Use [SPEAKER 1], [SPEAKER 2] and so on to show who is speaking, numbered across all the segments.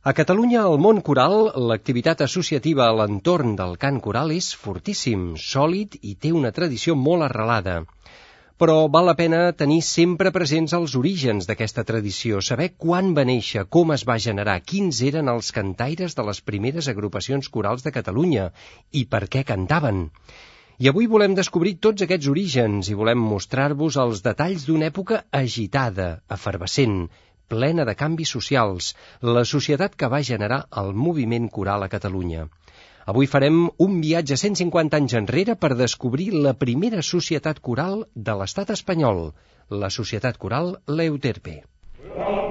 [SPEAKER 1] A Catalunya, al món coral, l'activitat associativa a l'entorn del cant coral és fortíssim, sòlid i té una tradició molt arrelada. Però val la pena tenir sempre presents els orígens d'aquesta tradició, saber quan va néixer, com es va generar, quins eren els cantaires de les primeres agrupacions corals de Catalunya i per què cantaven. I avui volem descobrir tots aquests orígens i volem mostrar-vos els detalls d'una època agitada, efervescent, plena de canvis socials, la societat que va generar el moviment coral a Catalunya. Avui farem un viatge 150 anys enrere per descobrir la primera societat coral de l'estat espanyol, la societat coral Leuterpe. Un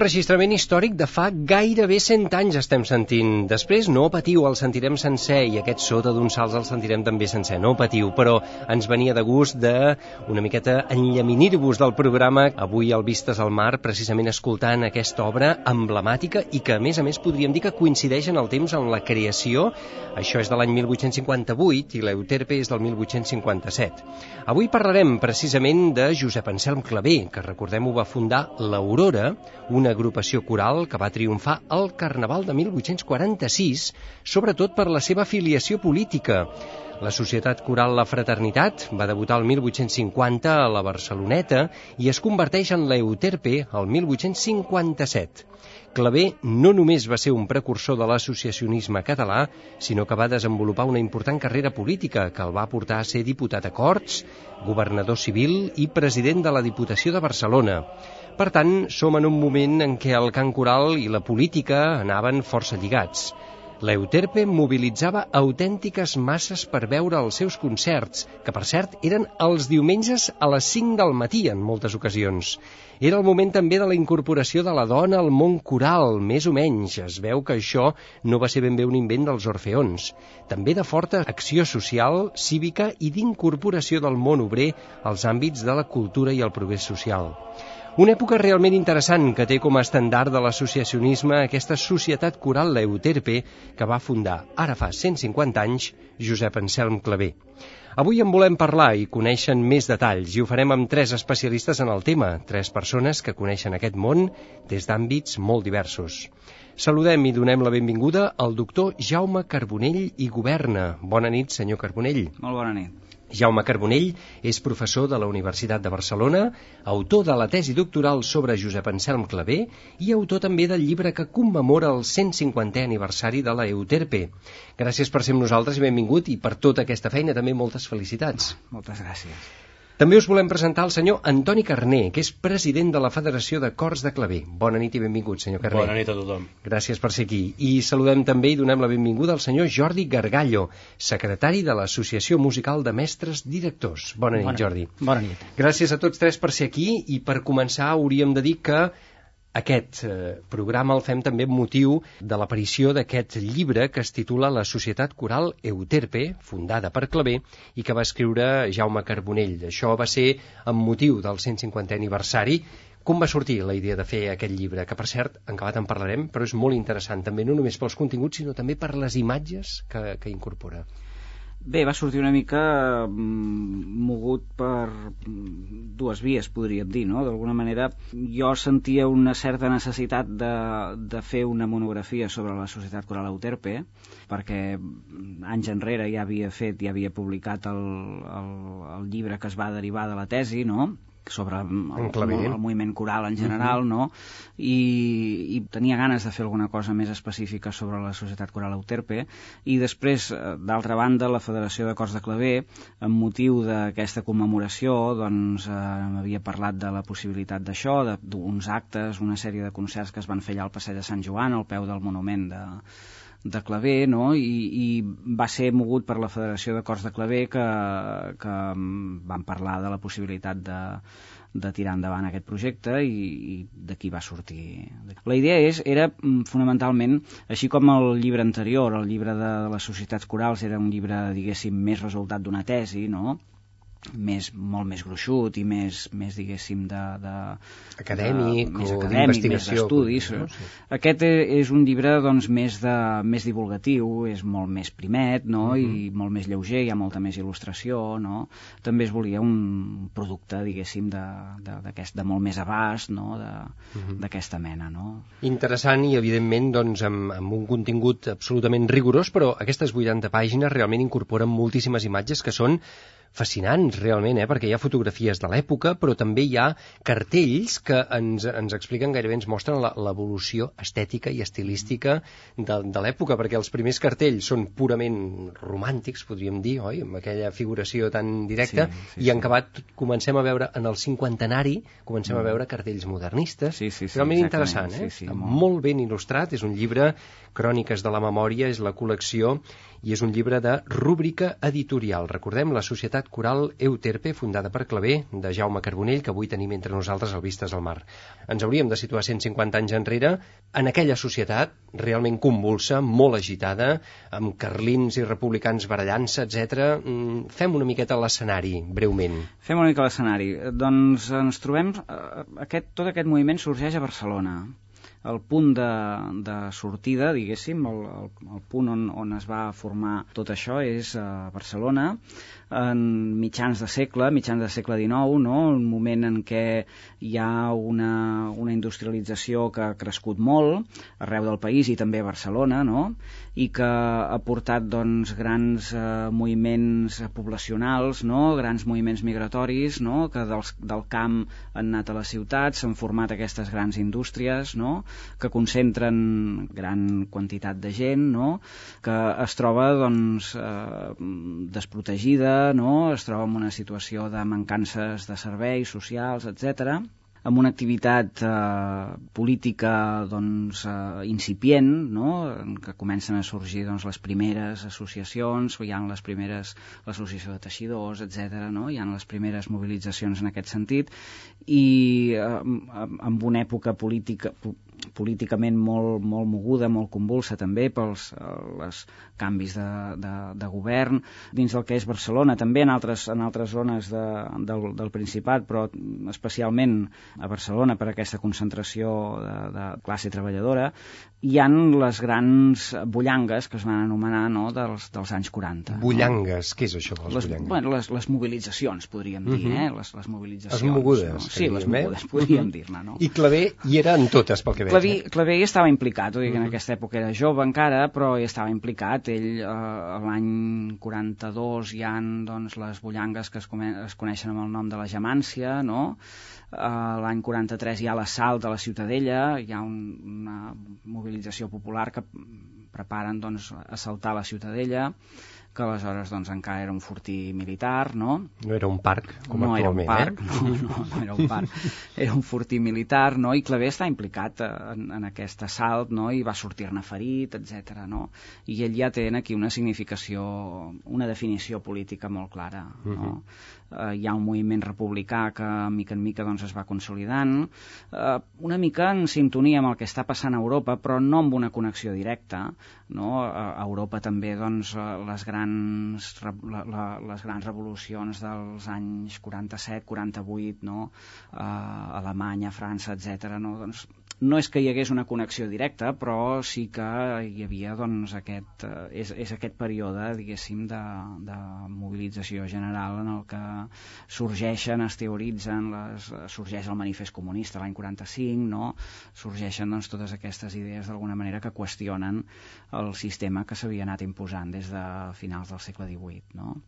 [SPEAKER 1] enregistrament històric de fa gairebé 100 anys estem sentint. Després, no patiu, el sentirem sencer i aquest sota d'un salts el sentirem també sencer. No patiu, però ens venia de gust de una miqueta enllaminir-vos del programa avui al Vistes al Mar, precisament escoltant aquesta obra emblemàtica i que, a més a més, podríem dir que coincideix en el temps en la creació. Això és de l'any 1858 i l'Euterpe és del 1857. Avui parlarem precisament de Josep Anselm Clavé, que recordem-ho va fundar l'Aurora, una agrupació coral que va triomfar al Carnaval de 1846, sobretot per la seva afiliació política. La Societat Coral La Fraternitat va debutar el 1850 a la Barceloneta i es converteix en l'Euterpe el 1857. Clavé no només va ser un precursor de l'associacionisme català, sinó que va desenvolupar una important carrera política que el va portar a ser diputat a Corts, governador civil i president de la Diputació de Barcelona. Per tant, som en un moment en què el cant coral i la política anaven força lligats. L'Euterpe mobilitzava autèntiques masses per veure els seus concerts, que per cert eren els diumenges a les 5 del matí en moltes ocasions. Era el moment també de la incorporació de la dona al món coral, més o menys. Es veu que això no va ser ben bé un invent dels orfeons. També de forta acció social, cívica i d'incorporació del món obrer als àmbits de la cultura i el progrés social. Una època realment interessant que té com a estandard de l'associacionisme aquesta societat coral l'Euterpe que va fundar, ara fa 150 anys, Josep Anselm Clavé. Avui en volem parlar i coneixen més detalls i ho farem amb tres especialistes en el tema, tres persones que coneixen aquest món des d'àmbits molt diversos. Saludem i donem la benvinguda al doctor Jaume Carbonell i Governa. Bona nit, senyor Carbonell.
[SPEAKER 2] Molt bona nit.
[SPEAKER 1] Jaume Carbonell és professor de la Universitat de Barcelona, autor de la tesi doctoral sobre Josep Anselm Clavé i autor també del llibre que commemora el 150è aniversari de la Euterpe. Gràcies per ser amb nosaltres i benvingut i per tota aquesta feina també moltes felicitats.
[SPEAKER 2] Moltes gràcies.
[SPEAKER 1] També us volem presentar el senyor Antoni Carné, que és president de la Federació de Cors de Claver. Bona nit i benvingut, senyor Carné.
[SPEAKER 2] Bona nit a tothom.
[SPEAKER 1] Gràcies per ser aquí. I saludem també i donem la benvinguda al senyor Jordi Gargallo, secretari de l'Associació Musical de Mestres Directors. Bona nit,
[SPEAKER 3] Bona-
[SPEAKER 1] Jordi.
[SPEAKER 3] Bona nit.
[SPEAKER 1] Gràcies a tots tres per ser aquí i per començar hauríem de dir que aquest eh, programa el fem també amb motiu de l'aparició d'aquest llibre que es titula La Societat Coral Euterpe, fundada per Clavé, i que va escriure Jaume Carbonell. Això va ser amb motiu del 150è aniversari. Com va sortir la idea de fer aquest llibre? Que, per cert, en acabat en parlarem, però és molt interessant, també no només pels continguts, sinó també per les imatges que, que incorpora.
[SPEAKER 3] Bé, va sortir una mica mm, mogut per dues vies, podríem dir, no? D'alguna manera, jo sentia una certa necessitat de, de fer una monografia sobre la Societat Coral Euterpe, perquè anys enrere ja havia fet, ja havia publicat el, el, el llibre que es va derivar de la tesi, no?, sobre el, el, el moviment coral en general, no? I, i tenia ganes de fer alguna cosa més específica sobre la Societat Coral Euterpe. I després, eh, d'altra banda, la Federació de Cors de Claver, amb motiu d'aquesta commemoració, doncs eh, m'havia parlat de la possibilitat d'això, d'uns actes, una sèrie de concerts que es van fer allà al Passeig de Sant Joan, al peu del monument de, de Claver, no? I, i va ser mogut per la Federació de Cors de Claver que, que mm, van parlar de la possibilitat de, de tirar endavant aquest projecte i, i d'aquí va sortir. La idea és, era mm, fonamentalment, així com el llibre anterior, el llibre de les societats corals, era un llibre, diguéssim, més resultat d'una tesi, no?, més, molt més gruixut i més, més diguéssim, de, de,
[SPEAKER 1] Acadèmic
[SPEAKER 3] de, més
[SPEAKER 1] o
[SPEAKER 3] acadèmic, més d'estudis.
[SPEAKER 1] no? Sí.
[SPEAKER 3] Aquest e- és un llibre doncs, més, de, més divulgatiu, és molt més primet no?
[SPEAKER 1] Mhm.
[SPEAKER 3] i molt més lleuger, hi ha molta més il·lustració. No? També es volia un producte, diguéssim, de, de, de molt més abast, no?
[SPEAKER 1] Mhm.
[SPEAKER 3] d'aquesta mena. No?
[SPEAKER 1] Interessant i, evidentment, doncs, amb, amb un contingut absolutament rigorós, però aquestes 80 pàgines realment incorporen moltíssimes imatges que són fascinants, realment, eh? perquè hi ha fotografies de l'època, però també hi ha cartells que ens, ens expliquen, gairebé ens mostren l'evolució estètica i estilística de, de l'època, perquè els primers cartells són purament romàntics, podríem dir, oi?, amb aquella figuració tan directa,
[SPEAKER 3] Sí, sí,
[SPEAKER 1] i en acabat comencem a veure, en el cinquantenari, comencem a veure cartells modernistes,
[SPEAKER 3] Sí, sí, sí,
[SPEAKER 1] realment interessant, eh?
[SPEAKER 3] sí, sí,
[SPEAKER 1] molt ben il·lustrat, és un llibre Cròniques de la Memòria, és la col·lecció i és un llibre de rúbrica editorial. Recordem la Societat Coral Euterpe, fundada per Clavé, de Jaume Carbonell, que avui tenim entre nosaltres al Vistes al Mar. Ens hauríem de situar 150 anys enrere en aquella societat realment convulsa, molt agitada, amb carlins i republicans barallant-se, etc. Fem una miqueta l'escenari, breument.
[SPEAKER 3] Fem una mica l'escenari. Doncs ens trobem... eh, Aquest, tot aquest moviment sorgeix a Barcelona. El punt de, de sortida, diguéssim, el, el, el punt on, on es va formar tot això és a Barcelona, en mitjans de segle, mitjans de segle XIX, no? un moment en què hi ha una, una industrialització que ha crescut molt arreu del país i també a Barcelona, no? I que ha portat doncs, grans eh, moviments poblacionals, no? grans moviments migratoris, no? que dels, del camp han anat a les ciutats, s'han format aquestes grans indústries, no? que concentren gran quantitat de gent, no? que es troba doncs, eh, desprotegida, no? es troba en una situació de mancances de serveis socials, etc amb una activitat eh, política doncs, eh, incipient, no? en què comencen a sorgir doncs, les primeres associacions, hi ha les primeres l'associació de teixidors, etc. No? Hi ha les primeres mobilitzacions en aquest sentit i eh, amb una època política po- políticament molt, molt moguda, molt convulsa també pels els canvis de, de, de govern dins del que és Barcelona, també en altres, en altres zones de, del, del Principat, però especialment a Barcelona per aquesta concentració de, de classe treballadora, hi han les grans bullangues que es van anomenar no, dels, dels anys 40.
[SPEAKER 1] Bullangues, què és això de les,
[SPEAKER 3] Les,
[SPEAKER 1] bullangues?
[SPEAKER 3] bueno, les, les mobilitzacions, podríem dir,
[SPEAKER 1] Mhm.
[SPEAKER 3] eh? Les, les mobilitzacions.
[SPEAKER 1] Les mogudes,
[SPEAKER 3] No? Sí, les
[SPEAKER 1] diem, eh?
[SPEAKER 3] mogudes, podríem
[SPEAKER 1] Mhm.
[SPEAKER 3] dir-ne, no?
[SPEAKER 1] I Clavé hi era en totes, pel que veig.
[SPEAKER 3] Claví,
[SPEAKER 1] eh?
[SPEAKER 3] Clavé hi estava implicat, vull dir que en
[SPEAKER 1] Mhm.
[SPEAKER 3] aquesta època era jove encara, però hi estava implicat. Ell, eh, l'any 42, hi han doncs, les bullangues que es, es coneixen amb el nom de la Gemància, no? Eh, l'any 43 hi ha l'assalt a la Ciutadella, hi ha un, una mobilització popular que preparen doncs, assaltar la Ciutadella que aleshores doncs, encara era un fortí militar, no?
[SPEAKER 1] No era un parc, com
[SPEAKER 3] no
[SPEAKER 1] actualment,
[SPEAKER 3] era un parc,
[SPEAKER 1] eh?
[SPEAKER 3] no, no, no era un parc, era un fortí militar, no? I Clavé està implicat en, en aquest assalt, no? I va sortir-ne ferit, etc. no? I ell ja té aquí una significació, una definició política molt clara, no? Uh -huh. eh, hi ha un moviment republicà que mica en mica doncs, es va consolidant, eh, una mica en sintonia amb el que està passant a Europa, però no amb una connexió directa, no? A Europa també doncs, les grans la, la, les grans revolucions dels anys 47, 48, no? Uh, Alemanya, França, etc. No? Doncs, no és que hi hagués una connexió directa, però sí que hi havia doncs, aquest, uh, és, és aquest període, de, de mobilització general en el que sorgeixen, es teoritzen, les, sorgeix el manifest comunista l'any 45, no? sorgeixen doncs, totes aquestes idees d'alguna manera que qüestionen el sistema que s'havia anat imposant des de finals del segle XVIII. No?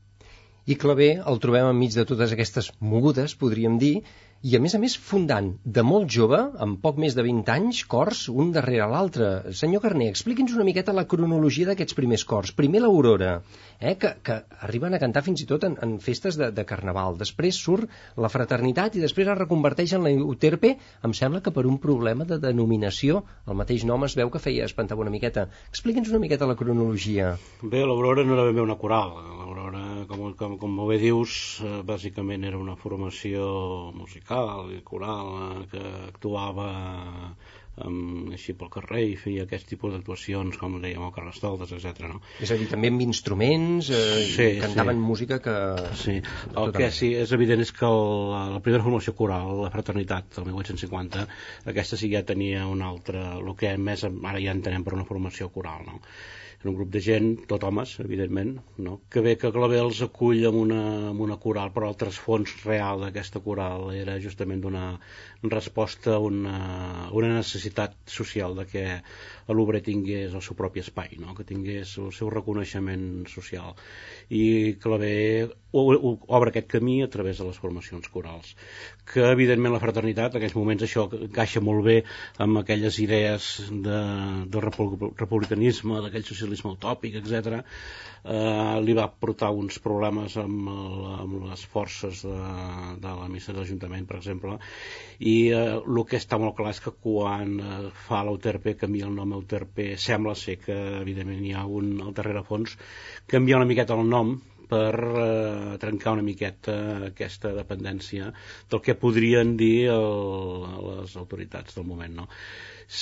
[SPEAKER 1] I Clavé el trobem enmig de totes aquestes mogudes, podríem dir, i a més a més fundant de molt jove, amb poc més de 20 anys, cors un darrere l'altre. Senyor Carné, expliqui'ns una miqueta la cronologia d'aquests primers cors. Primer l'Aurora, eh, que, que arriben a cantar fins i tot en, en festes de, de Carnaval. Després surt la Fraternitat i després es reconverteix en la Uterpe. Em sembla que per un problema de denominació el mateix nom es veu que feia espantar una miqueta. Expliqui'ns una miqueta la cronologia.
[SPEAKER 2] Bé, l'Aurora no era ben bé una coral. L'Aurora, com, com, com bé dius, eh, bàsicament era una formació musical i coral eh, que actuava um, així pel carrer i feia aquest tipus d'actuacions com dèiem el Carrestoltes, etc. No?
[SPEAKER 1] És a dir, també amb instruments eh, sí, cantaven
[SPEAKER 2] sí.
[SPEAKER 1] música que...
[SPEAKER 2] Sí, el que sí és evident és que el, la primera formació coral, la Fraternitat, el 1850, aquesta sí ja tenia un altre, el que més ara ja entenem per una formació coral, no? Era un grup de gent, tot homes, evidentment, no? que bé que Clavé els acull amb una, amb una coral, però el trasfons real d'aquesta coral era justament donar resposta a una, una necessitat social de que l'obrer tingués el seu propi espai, no? que tingués el seu reconeixement social. I Clavé obre aquest camí a través de les formacions corals, que evidentment la fraternitat, en aquells moments això encaixa molt bé amb aquelles idees de, del republicanisme, d'aquell socialisme utòpic, etc. Eh, li va portar uns problemes amb, el, amb les forces de, de la missa de l'Ajuntament, per exemple, i eh, el que està molt clar és que quan eh, fa l'Euterpe, canvia el nom Euterpe, sembla ser que evidentment hi ha un al darrere fons, canvia una miqueta el nom per eh, trencar una miqueta aquesta dependència del que podrien dir el, les autoritats del moment. No?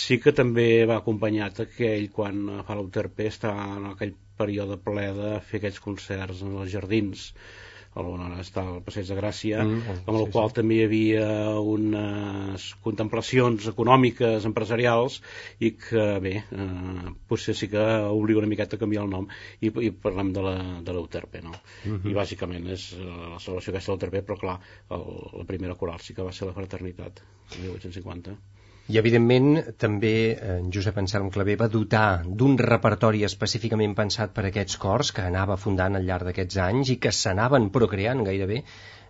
[SPEAKER 2] Sí que també va acompanyat aquell, quan fa l'Euterpe, està en aquell període ple de fer aquells concerts en els jardins, on està el Passeig de Gràcia, mm, amb el sí, qual sí. també hi havia unes contemplacions econòmiques, empresarials, i que, bé, eh, potser sí que obliga una miqueta a canviar el nom, i, i parlem de l'Euterpe, no? Mm -hmm. I bàsicament és eh, la celebració aquesta de l'Euterpe, però clar, el, la primera coral sí que va ser la Fraternitat, el 1850.
[SPEAKER 1] I, evidentment, també en eh, Josep Anselm Clavé va dotar d'un repertori específicament pensat per aquests cors que anava fundant al llarg d'aquests anys i que s'anaven procreant gairebé.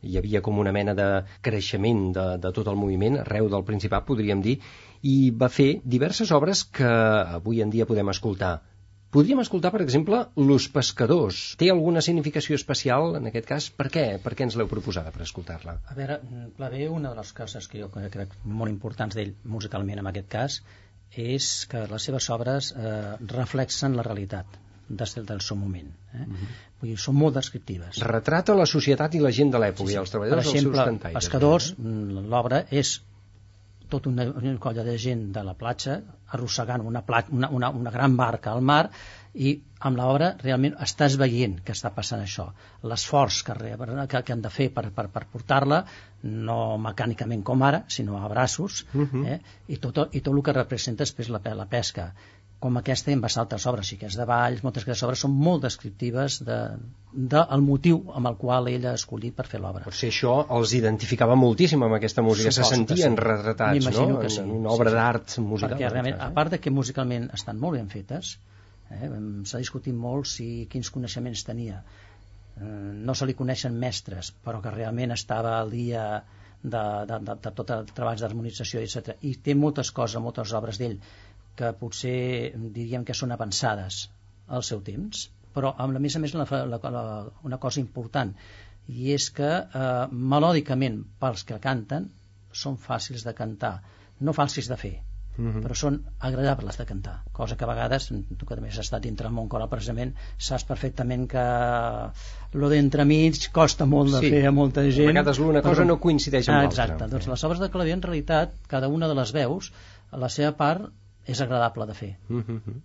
[SPEAKER 1] Hi havia com una mena de creixement de, de tot el moviment, arreu del Principat, podríem dir, i va fer diverses obres que avui en dia podem escoltar Podríem escoltar, per exemple, Los Pescadors. Té alguna significació especial en aquest cas? Per què? Per què ens l'heu proposada per escoltar-la?
[SPEAKER 4] A veure, Clavé, una de les coses que jo crec molt importants d'ell musicalment en aquest cas és que les seves obres eh, reflexen la realitat des del seu moment. Eh? Uh mhm. -huh. Vull dir, són molt descriptives.
[SPEAKER 1] Retrata la societat i la gent de l'època sí, sí. i els treballadors
[SPEAKER 4] per exemple,
[SPEAKER 1] dels seus cantaires.
[SPEAKER 4] Pescadors, eh? l'obra és tota una, una colla de gent de la platja arrossegant una, plat, una, una, una gran barca al mar i amb l'obra realment estàs veient que està passant això. L'esforç que, que, que han de fer per, per, per portar-la, no mecànicament com ara, sinó a braços, uh mhm. -huh. eh? I, tot, i tot el que representa després la, la pesca com aquesta i en bassa altres obres, sí que és de Valls, moltes d'aquestes obres són molt descriptives del de, de motiu amb el qual ell ha escollit per fer l'obra.
[SPEAKER 1] Potser això els identificava moltíssim amb aquesta música, Suposo se sentien sí. retratats, no?
[SPEAKER 4] Que sí.
[SPEAKER 1] En una obra sí, sí. d'art musical.
[SPEAKER 4] Perquè realment, a part de que musicalment estan molt ben fetes, eh, s'ha discutit molt si quins coneixements tenia. Eh, no se li coneixen mestres, però que realment estava al dia de, de, de, de tot el treball d'harmonització, etc. I té moltes coses, moltes obres d'ell, que potser diríem que són avançades al seu temps, però a més a més la, la, la, una cosa important i és que eh, melòdicament pels que canten són fàcils de cantar no fàcils de fer Uh -huh. però són agradables de cantar cosa que a vegades, tu que també has estat dintre el món coral precisament, saps perfectament que lo d'entremig costa molt de
[SPEAKER 1] Sí.
[SPEAKER 4] fer a molta gent
[SPEAKER 1] A vegades l'una cosa
[SPEAKER 4] però-
[SPEAKER 1] no coincideix amb
[SPEAKER 4] ah,
[SPEAKER 1] l'altra.
[SPEAKER 4] exacte, doncs les obres de claver en realitat cada una de les veus la seva part és agradable de fer
[SPEAKER 1] Mm -hmm.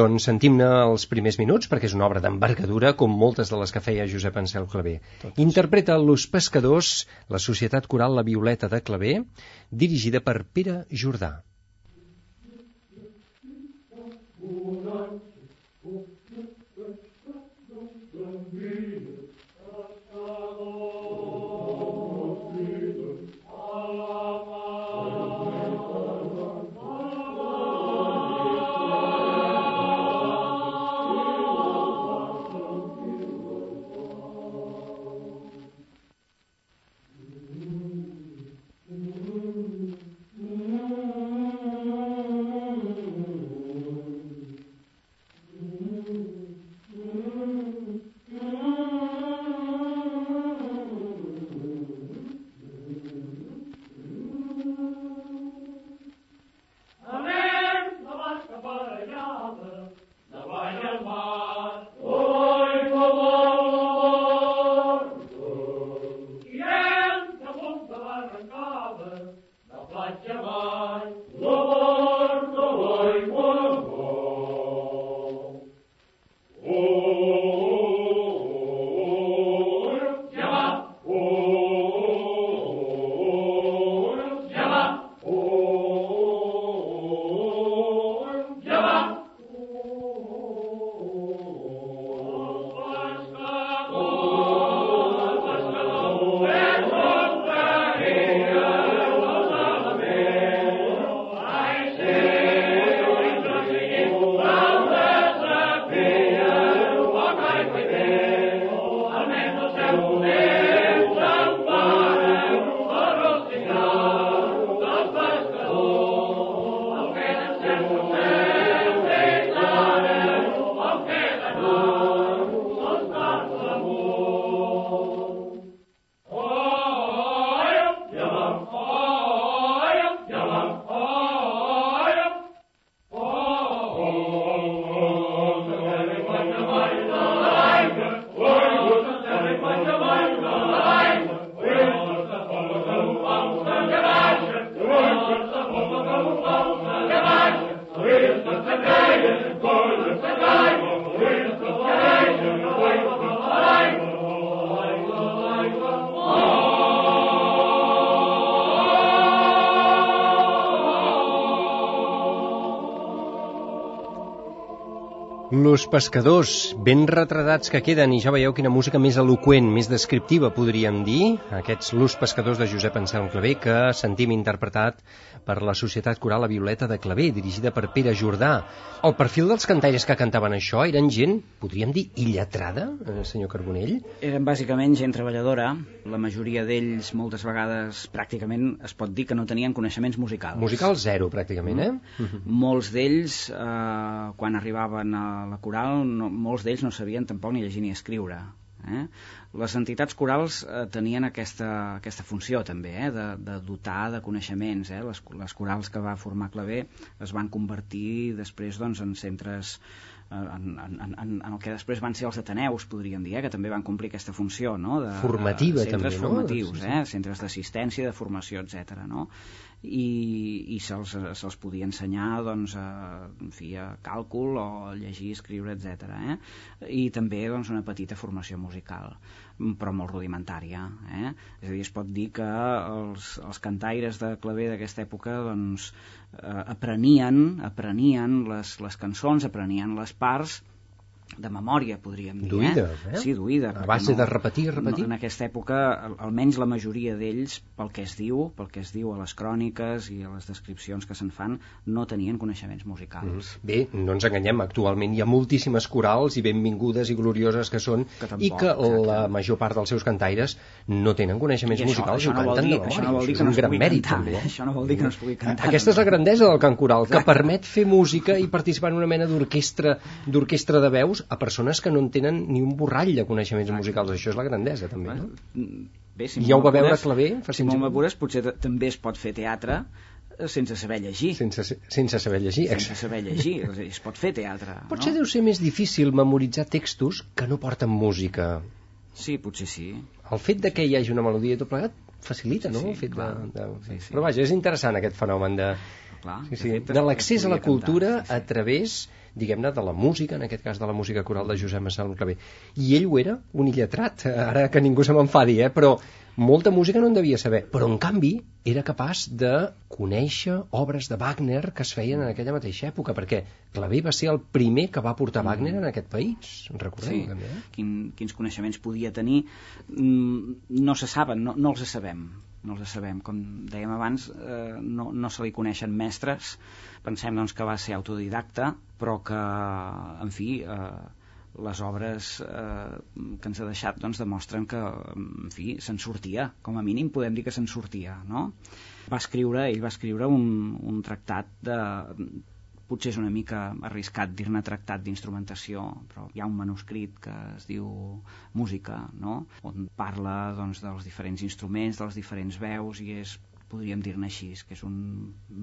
[SPEAKER 1] Doncs sentim-ne els primers minuts, perquè és una obra d'envergadura, com moltes de les que feia Josep Ansel Clavé. Interpreta Los Pescadors, la Societat Coral La Violeta de Clavé, dirigida per Pere Jordà. Los pescadors, ben retratats que queden, i ja veieu quina música més eloqüent, més descriptiva, podríem dir, aquests Los pescadors de Josep Anselm Clavé, que sentim interpretat per la Societat Coral La Violeta de Clavé, dirigida per Pere Jordà. El perfil dels cantaires que cantaven això eren gent, podríem dir, illetrada, eh, senyor Carbonell?
[SPEAKER 3] Eren bàsicament gent treballadora, la majoria d'ells moltes vegades pràcticament es pot dir que no tenien coneixements musicals.
[SPEAKER 1] Musical zero, pràcticament, eh?
[SPEAKER 3] Mm. Molts d'ells, eh, quan arribaven a la coral, no, molts d'ells no sabien tampoc ni llegir ni escriure. Eh? Les entitats corals eh, tenien aquesta, aquesta funció també, eh? de, de dotar de coneixements. Eh? Les, les corals que va formar Clavé es van convertir després doncs, en centres en, en, en, en el que després van ser els Ateneus, podríem dir, eh, que també van complir aquesta funció, no? De,
[SPEAKER 1] Formativa,
[SPEAKER 3] de centres
[SPEAKER 1] també, no?
[SPEAKER 3] formatius, eh? centres d'assistència, de formació, etc. no? I, i se'ls se podia ensenyar doncs, a, en fi, a càlcul o a llegir, escriure, etc. Eh? I també doncs, una petita formació musical però molt rudimentària. Eh? És a dir, es pot dir que els, els cantaires de claver d'aquesta època doncs, eh, aprenien, aprenien les, les cançons, aprenien les parts de memòria, podríem dir.
[SPEAKER 1] D'oïda, eh?
[SPEAKER 3] Sí, d'oïda.
[SPEAKER 1] A base de repetir, repetir.
[SPEAKER 3] No, en aquesta època, al- almenys la majoria d'ells, pel que es diu, pel que es diu a les cròniques i a les descripcions que se'n fan, no tenien coneixements musicals.
[SPEAKER 1] Bé, no ens enganyem, actualment hi ha moltíssimes corals i benvingudes i glorioses que són
[SPEAKER 3] Que tampoc,
[SPEAKER 1] i que
[SPEAKER 3] exacte.
[SPEAKER 1] la major part dels seus cantaires no tenen coneixements
[SPEAKER 3] I això-
[SPEAKER 1] musicals
[SPEAKER 3] això
[SPEAKER 1] i ho
[SPEAKER 3] no
[SPEAKER 1] canten
[SPEAKER 3] dir-
[SPEAKER 1] de memòria.
[SPEAKER 3] això no vol dir que no es pugui
[SPEAKER 1] mèrit,
[SPEAKER 3] cantar,
[SPEAKER 1] també.
[SPEAKER 3] eh? Això no vol dir que no es pugui cantar.
[SPEAKER 1] Aquesta és la grandesa del cant coral, que permet fer música i participar en una mena d'orquestra d'orquestra de veus textos a persones que no en tenen ni un borrall de coneixements Exacte. musicals. Això és la grandesa, també, no?
[SPEAKER 3] Bé, si
[SPEAKER 1] I ja ho va veure Clavé?
[SPEAKER 3] Fa si molt m'apures, potser també es pot fer teatre eh, sense saber llegir.
[SPEAKER 1] Sense, sense saber llegir.
[SPEAKER 3] Sense saber llegir, es pot fer teatre.
[SPEAKER 1] Potser
[SPEAKER 3] no?
[SPEAKER 1] deu ser més difícil memoritzar textos que no porten música.
[SPEAKER 3] Sí, potser sí.
[SPEAKER 1] El fet de que hi hagi una melodia i tot plegat facilita, no?
[SPEAKER 3] Sí,
[SPEAKER 1] el fet
[SPEAKER 3] clar.
[SPEAKER 1] de, de...
[SPEAKER 3] Sí, sí.
[SPEAKER 1] Però vaja, és interessant aquest fenomen de,
[SPEAKER 3] Clar,
[SPEAKER 1] sí, sí,
[SPEAKER 3] fet,
[SPEAKER 1] de l'accés a la cultura
[SPEAKER 3] cantar, sí,
[SPEAKER 1] a través diguem-ne, de la música, en aquest cas de la música coral de Josep Massal Clavé. I ell ho era, un illetrat, ara que ningú se m'enfadi, eh? però molta música no en devia saber, però en canvi era capaç de conèixer obres de Wagner que es feien en aquella mateixa època, perquè Clavé va ser el primer que va portar mm. Wagner en aquest país, recordem
[SPEAKER 3] sí.
[SPEAKER 1] també. Eh?
[SPEAKER 3] Quin, quins coneixements podia tenir mm, no se saben, no, no els sabem no els sabem, com dèiem abans eh, no, no se li coneixen mestres pensem doncs, que va ser autodidacta però que, en fi eh, les obres eh, que ens ha deixat doncs, demostren que en fi, se'n sortia, com a mínim podem dir que se'n sortia no? va escriure, ell va escriure un, un tractat de, potser és una mica arriscat dir-ne tractat d'instrumentació, però hi ha un manuscrit que es diu Música, no? on parla doncs, dels diferents instruments, dels diferents veus, i és podríem dir-ne així, que és un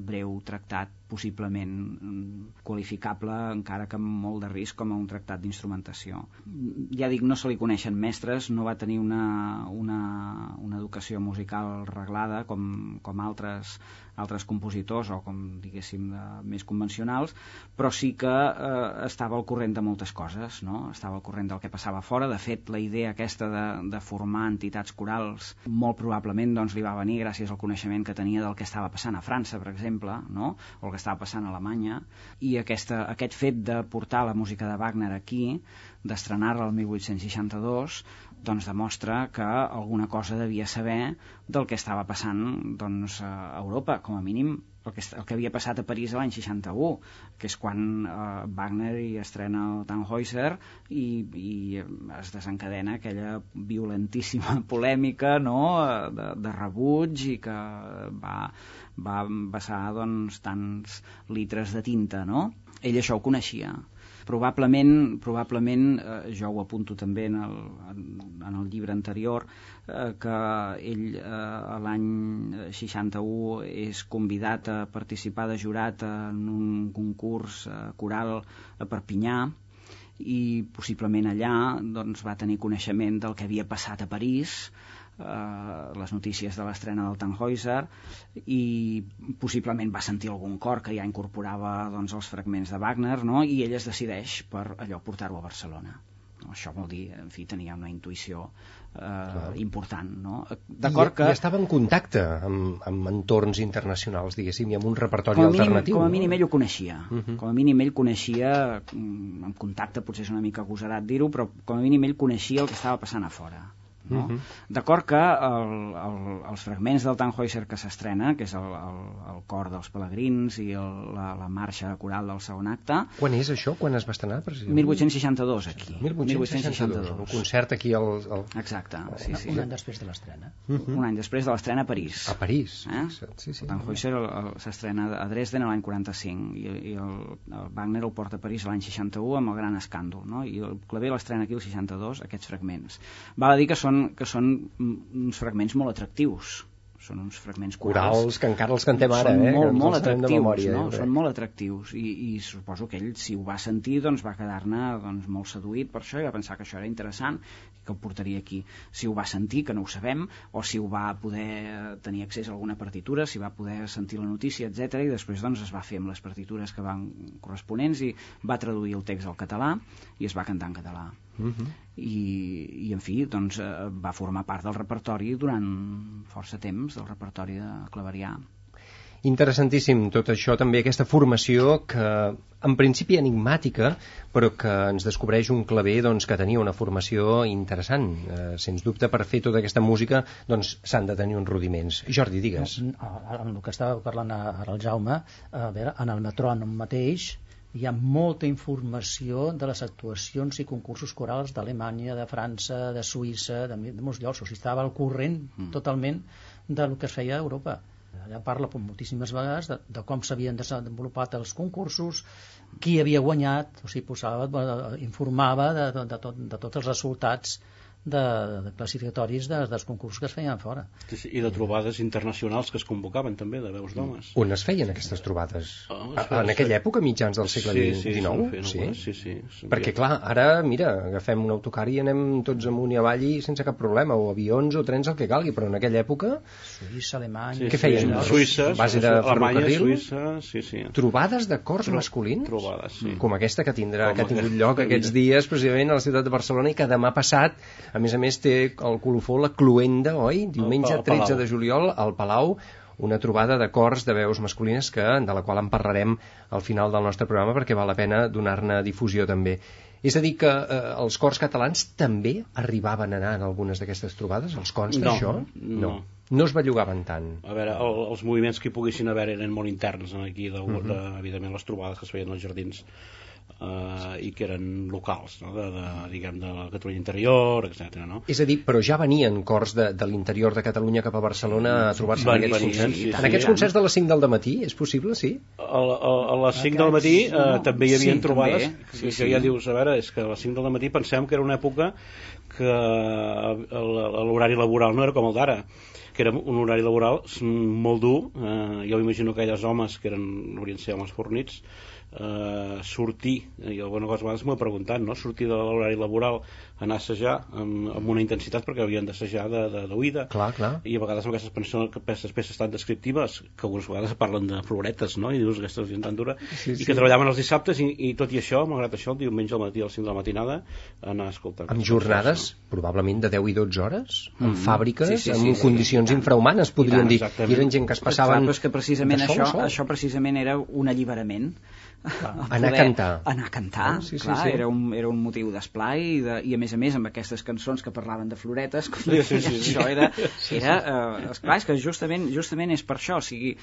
[SPEAKER 3] breu tractat possiblement mm, qualificable, encara que amb molt de risc, com a un tractat d'instrumentació. Ja dic, no se li coneixen mestres, no va tenir una, una, una educació musical reglada com, com altres altres compositors o com diguéssim de, més convencionals però sí que eh, estava al corrent de moltes coses no? estava al corrent del que passava fora de fet la idea aquesta de, de formar entitats corals molt probablement doncs, li va venir gràcies al coneixement que tenia del que estava passant a França per exemple no? o el que estava passant a Alemanya i aquesta, aquest fet de portar la música de Wagner aquí d'estrenar-la el 1862 doncs demostra que alguna cosa devia saber del que estava passant doncs, a Europa, com a mínim el que, el que havia passat a París l'any 61, que és quan eh, Wagner hi estrena el Tannhäuser i, i es desencadena aquella violentíssima polèmica no? de, de rebuig i que va, va vessar doncs, tants litres de tinta. No? Ell això ho coneixia Probablement, probablement eh, jo ho apunto també en el, en, en el llibre anterior, eh, que ell eh, l'any 61 és convidat a participar de jurat en un concurs eh, coral a Perpinyà, i possiblement allà doncs, va tenir coneixement del que havia passat a París eh, les notícies de l'estrena del Tannhäuser i possiblement va sentir algun cor que ja incorporava doncs, els fragments de Wagner no? i ell es decideix per allò portar-ho a Barcelona això vol dir, en fi, tenia una intuïció eh, important, no?
[SPEAKER 1] D'acord que... I estava en contacte amb, amb entorns internacionals, diguéssim, i amb un repertori com mínim, alternatiu.
[SPEAKER 3] Com a mínim no? ell ho coneixia. Uh mhm. -huh. Com a mínim ell coneixia, mm, en contacte potser és una mica agosarat dir-ho, però com a mínim ell coneixia el que estava passant a fora no? Uh -huh. D'acord que el, el, els fragments del Tannhäuser que s'estrena, que és el, el, el cor dels pelegrins i el, la, la marxa coral del segon acte...
[SPEAKER 1] Quan és això? Quan es va estrenar?
[SPEAKER 3] Precisament? 1862, aquí.
[SPEAKER 1] 1862, un concert aquí al... al...
[SPEAKER 3] Exacte, sí, sí.
[SPEAKER 4] Un any després de l'estrena.
[SPEAKER 3] Uh -huh. Un any després de l'estrena a París.
[SPEAKER 1] A París,
[SPEAKER 3] eh? sí, sí. El Tannhäuser s'estrena a Dresden l'any 45 i, i el, el Wagner el porta a París l'any 61 amb el gran escàndol, no? I el Clavé l'estrena aquí el 62, aquests fragments. Val a dir que són són, que són uns fragments molt atractius. Són uns fragments
[SPEAKER 1] corals, corals que encara els cantem ara,
[SPEAKER 3] són
[SPEAKER 1] eh?
[SPEAKER 3] molt, molt atractius, memòria, no? Són molt atractius. I, i suposo que ell si ho va sentir doncs va quedar-ne doncs, molt seduït per això i va pensar que això era interessant que ho portaria aquí, si ho va sentir que no ho sabem, o si ho va poder tenir accés a alguna partitura, si va poder sentir la notícia, etc i després doncs es va fer amb les partitures que van corresponents i va traduir el text al català i es va cantar en català Uh -huh. I, i en fi doncs, eh, va formar part del repertori durant força temps del repertori de Claverià
[SPEAKER 1] Interessantíssim tot això, també aquesta formació que en principi enigmàtica, però que ens descobreix un claver doncs, que tenia una formació interessant. Eh, sens dubte, per fer tota aquesta música doncs, s'han de tenir uns rudiments. Jordi, digues.
[SPEAKER 4] En el que estava parlant ara el Jaume, a veure, en el metrònom mateix hi ha molta informació de les actuacions i concursos corals d'Alemanya, de França, de Suïssa, de, de molts llocs. O sigui, estava al corrent mm. totalment del que es feia a Europa. Allà parla moltíssimes vegades de, de com s'havien desenvolupat els concursos, qui havia guanyat, o sigui, posava, informava de, de, de, tot, de tots els resultats de, de classificatoris de, dels concursos que es feien fora.
[SPEAKER 2] Sí, sí, I de trobades internacionals que es convocaven també, de veus d'homes.
[SPEAKER 1] On es feien aquestes trobades? Oh, en aquella època, mitjans del segle
[SPEAKER 2] sí, sí,
[SPEAKER 1] XIX?
[SPEAKER 2] Sí, sí, sí, sí.
[SPEAKER 1] Perquè clar, ara, mira, agafem un autocar i anem tots amunt i avall i sense cap problema, o avions o trens, el que calgui, però en aquella època...
[SPEAKER 4] Suïssa, Alemanya...
[SPEAKER 1] Sí, Què feien?
[SPEAKER 2] Sí, Suïssa,
[SPEAKER 1] base de
[SPEAKER 2] Alemanya, Suïssa, sí, sí.
[SPEAKER 1] Trobades de cors Tro masculins?
[SPEAKER 2] Trobades, sí.
[SPEAKER 1] Com aquesta que tindrà, Com que ha tingut lloc aquests dies, precisament, a la ciutat de Barcelona i que demà passat, a més a més, té el colofó la Cluenda, oi? Diumenge 13 de juliol al Palau una trobada de cors de veus masculines que, de la qual en parlarem al final del nostre programa perquè val la pena donar-ne difusió també. És a dir que eh, els cors catalans també arribaven a anar en algunes d'aquestes trobades? Els cors
[SPEAKER 2] no,
[SPEAKER 1] d'això?
[SPEAKER 2] No. no.
[SPEAKER 1] No es bellugaven tant.
[SPEAKER 2] A veure, el, els moviments que hi poguessin haver eren molt interns aquí, de, uh -huh. de, evidentment les trobades que es feien als jardins eh, i que eren locals, no? de, de, diguem, de la Catalunya interior, etc. No?
[SPEAKER 1] És a dir, però ja venien cors de, de l'interior de Catalunya cap a Barcelona a trobar-se en aquests concerts? Sí, sí, en aquests concerts de les 5 del matí, és possible, sí?
[SPEAKER 2] A, a, a les 5 del matí eh, no. també hi havia sí, trobades també. que, sí, que ja dius, a veure, és que a les 5 del matí pensem que era una època que l'horari laboral no era com el d'ara que era un horari laboral molt dur eh, jo m'imagino que aquelles homes que eren, haurien ser homes fornits eh, sortir, i alguna cosa vegades m'ho he preguntat, no? sortir de l'horari laboral, anar a assajar amb, amb una intensitat perquè havien d'assajar d'oïda.
[SPEAKER 1] Clar, clar.
[SPEAKER 2] I a vegades amb aquestes peces, aquestes peces tan descriptives, que algunes vegades parlen de floretes, no? I dius, aquesta gent tan dura, sí, i que treballaven els dissabtes, i, i tot i això, malgrat això, el diumenge al matí a les 5 de la matinada, anar a escoltar.
[SPEAKER 1] Amb jornades, coses, no? probablement, de 10 i 12 hores, mm -hmm. fàbriques, sí, sí, sí, amb sí, condicions sí, infrahumanes, podríem dir. I eren gent que es passaven...
[SPEAKER 3] Clar, però és que precisament això, això precisament era un alliberament
[SPEAKER 1] anar a cantar.
[SPEAKER 3] Anar a cantar, ah, sí, sí, clar, sí. Era, un, era un motiu d'esplai i, de, i a més a més amb aquestes cançons que parlaven de floretes, com sí, sí, sí, això era, era eh, esclar, és que justament, justament és per això, o sigui,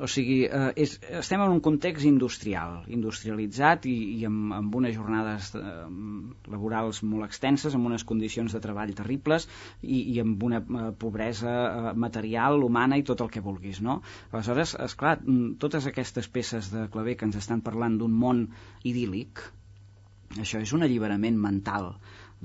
[SPEAKER 3] o sigui eh, és, estem en un context industrial, industrialitzat i, i amb, amb unes jornades eh, laborals molt extenses, amb unes condicions de treball terribles i, i amb una eh, pobresa eh, material, humana i tot el que vulguis, no? Aleshores, esclar, totes aquestes peces de claver que ens estan parlant parlant d'un món idíl·lic, això és un alliberament mental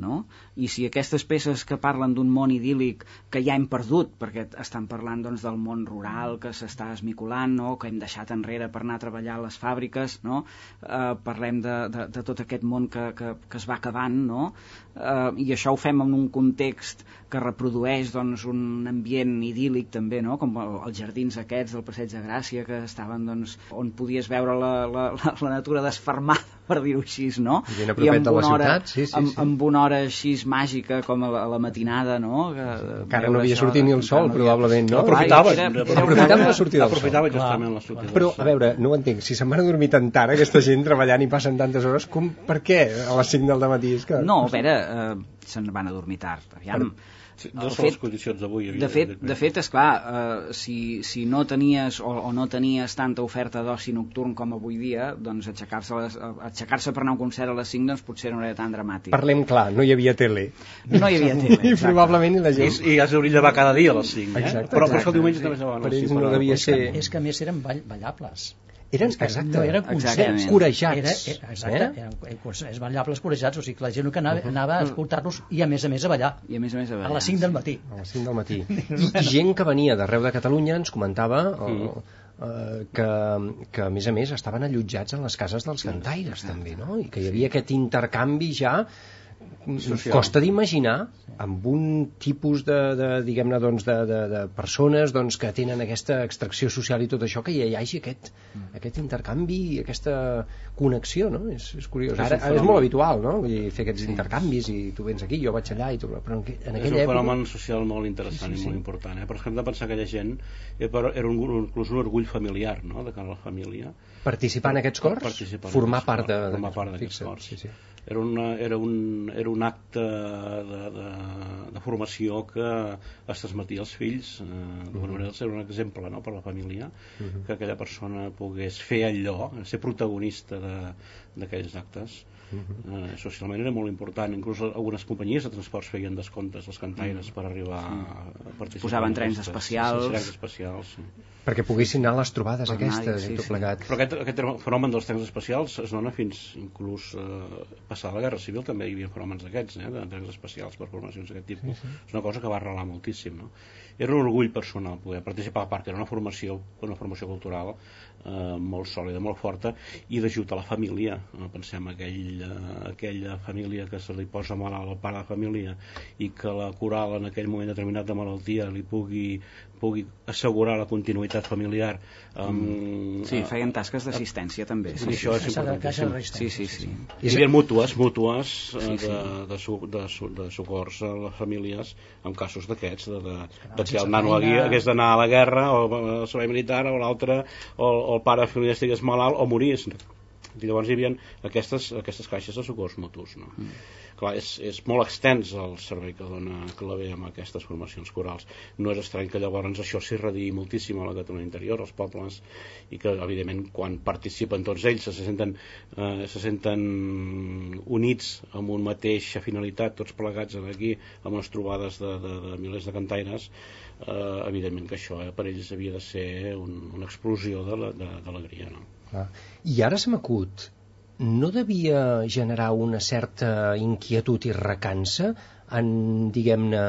[SPEAKER 3] no? I si aquestes peces que parlen d'un món idíl·lic que ja hem perdut, perquè estan parlant doncs, del món rural que s'està esmiculant, no? que hem deixat enrere per anar a treballar a les fàbriques, no? eh, parlem de, de, de tot aquest món que, que, que es va acabant, no? eh, i això ho fem en un context que reprodueix doncs, un ambient idíl·lic també, no? com els jardins aquests del Passeig de Gràcia que estaven doncs, on podies veure la, la, la natura desfermada per dir-ho així, no?
[SPEAKER 1] I, I amb una hora, ciutat, sí, sí,
[SPEAKER 3] amb,
[SPEAKER 1] sí.
[SPEAKER 3] amb una hora així màgica com a la, a la matinada, no? Que,
[SPEAKER 1] Encara no havia sortit ni el sol, probablement, no?
[SPEAKER 2] Aprofitava,
[SPEAKER 1] era, era, era aprofitava la sortida del
[SPEAKER 2] sol. Aprofitava justament la sortida
[SPEAKER 1] Però, a veure, no ho entenc, si se'n van a dormir tan tard aquesta gent treballant i passen tantes hores, com, per què a les 5 del matí? És que...
[SPEAKER 3] No, a veure, eh, se'n van a dormir tard. Aviam, per
[SPEAKER 2] Sí, no són fet, les condicions d'avui.
[SPEAKER 3] De fet, de fet esclar, eh, si, si no tenies o, o no tenies tanta oferta d'oci nocturn com avui dia, doncs aixecar-se aixecar per anar a un concert a les 5 doncs potser no era tan dramàtic.
[SPEAKER 1] Parlem clar, no hi havia tele.
[SPEAKER 3] No hi havia tele,
[SPEAKER 1] I probablement la gent...
[SPEAKER 2] I, i has d'obrir llevar cada dia a les 5, eh?
[SPEAKER 1] Exacte,
[SPEAKER 2] però,
[SPEAKER 1] exacte,
[SPEAKER 2] però el diumenge també se va.
[SPEAKER 1] Per ells no devia ser...
[SPEAKER 4] És que a més eren ball, ballables.
[SPEAKER 1] Eren, exacte,
[SPEAKER 4] no, eren concerts
[SPEAKER 1] corejats.
[SPEAKER 4] Era, exacte, eh? eren concerts ballables corejats, o sigui que la gent que anava, anava a escoltar-los i a més a més a ballar.
[SPEAKER 3] I a més a més a ballar.
[SPEAKER 4] A les 5 del matí.
[SPEAKER 1] A les 5 del matí. I, i gent que venia d'arreu de Catalunya ens comentava o, eh, que, que a més a més estaven allotjats en les cases dels cantaires també, no? I que hi havia aquest intercanvi ja social. costa d'imaginar amb un tipus de, de diguem-ne doncs, de, de, de persones doncs, que tenen aquesta extracció social i tot això que hi hagi aquest, mm. aquest intercanvi i aquesta connexió no? és, és curiós, ara, ara és molt habitual no? Vull dir, fer aquests sí. intercanvis i tu vens aquí, jo vaig allà i tu... però en, en aquella
[SPEAKER 2] és un fenomen social molt interessant sí, sí, sí. i molt important eh? però és que hem de pensar que aquella gent era un, inclús un orgull familiar no? de cara a la família
[SPEAKER 1] participar en aquests cors?
[SPEAKER 2] Participar
[SPEAKER 1] formar
[SPEAKER 2] part
[SPEAKER 1] de,
[SPEAKER 2] formar part d'aquests cors
[SPEAKER 1] sí, sí
[SPEAKER 2] era, una, era, un, era un acte de, de, de formació que es transmetia als fills eh, d'alguna manera ser un exemple no, per a la família uh -huh. que aquella persona pogués fer allò, ser protagonista d'aquells actes Uh -huh. eh, socialment era molt important inclús algunes companyies de transports feien descomptes als cantaires uh -huh. per arribar sí. a participar
[SPEAKER 3] posaven trens especials
[SPEAKER 2] sí, trens especials sí.
[SPEAKER 1] perquè poguessin anar a les trobades per aquestes sí, i tot sí.
[SPEAKER 2] però aquest, aquest fenomen dels trens especials es dona fins inclús eh, passar la Guerra Civil també hi havia fenòmens d'aquests eh, de trens especials per formacions d'aquest tipus sí, sí. és una cosa que va arrelar moltíssim no? era un orgull personal poder participar a part que era una formació, una formació cultural eh, molt sòlida, molt forta i d'ajut a la família no? pensem aquell, eh, aquella família que se li posa malalt al pare de família i que la coral en aquell moment determinat de malaltia li pugui pugui assegurar la continuïtat familiar
[SPEAKER 3] um, sí, feien tasques d'assistència també
[SPEAKER 2] sí, sí, això és importantíssim
[SPEAKER 3] sí, sí, sí.
[SPEAKER 2] hi havia mútues, mútues sí, sí. de, de, de, de socors a les famílies en casos d'aquests de, de, de que el nano hagués, d'anar a la guerra o al servei militar o l'altre o el pare de família estigués malalt o morís. I llavors hi havia aquestes, aquestes caixes de socors mutus no? Mm. Clar, és, és molt extens el servei que dona Clavé amb aquestes formacions corals. No és estrany que llavors això s'irradiï moltíssim a la Catalunya interior, als pobles i que evidentment quan participen tots ells se senten, eh, se senten units amb un mateixa finalitat tots plegats aquí amb unes trobades de, de, de milers de cantaires eh, evidentment que això eh, per ells havia de ser un, una explosió d'alegria no?
[SPEAKER 1] I ara se m'acut no devia generar una certa inquietud i recança en, diguem-ne,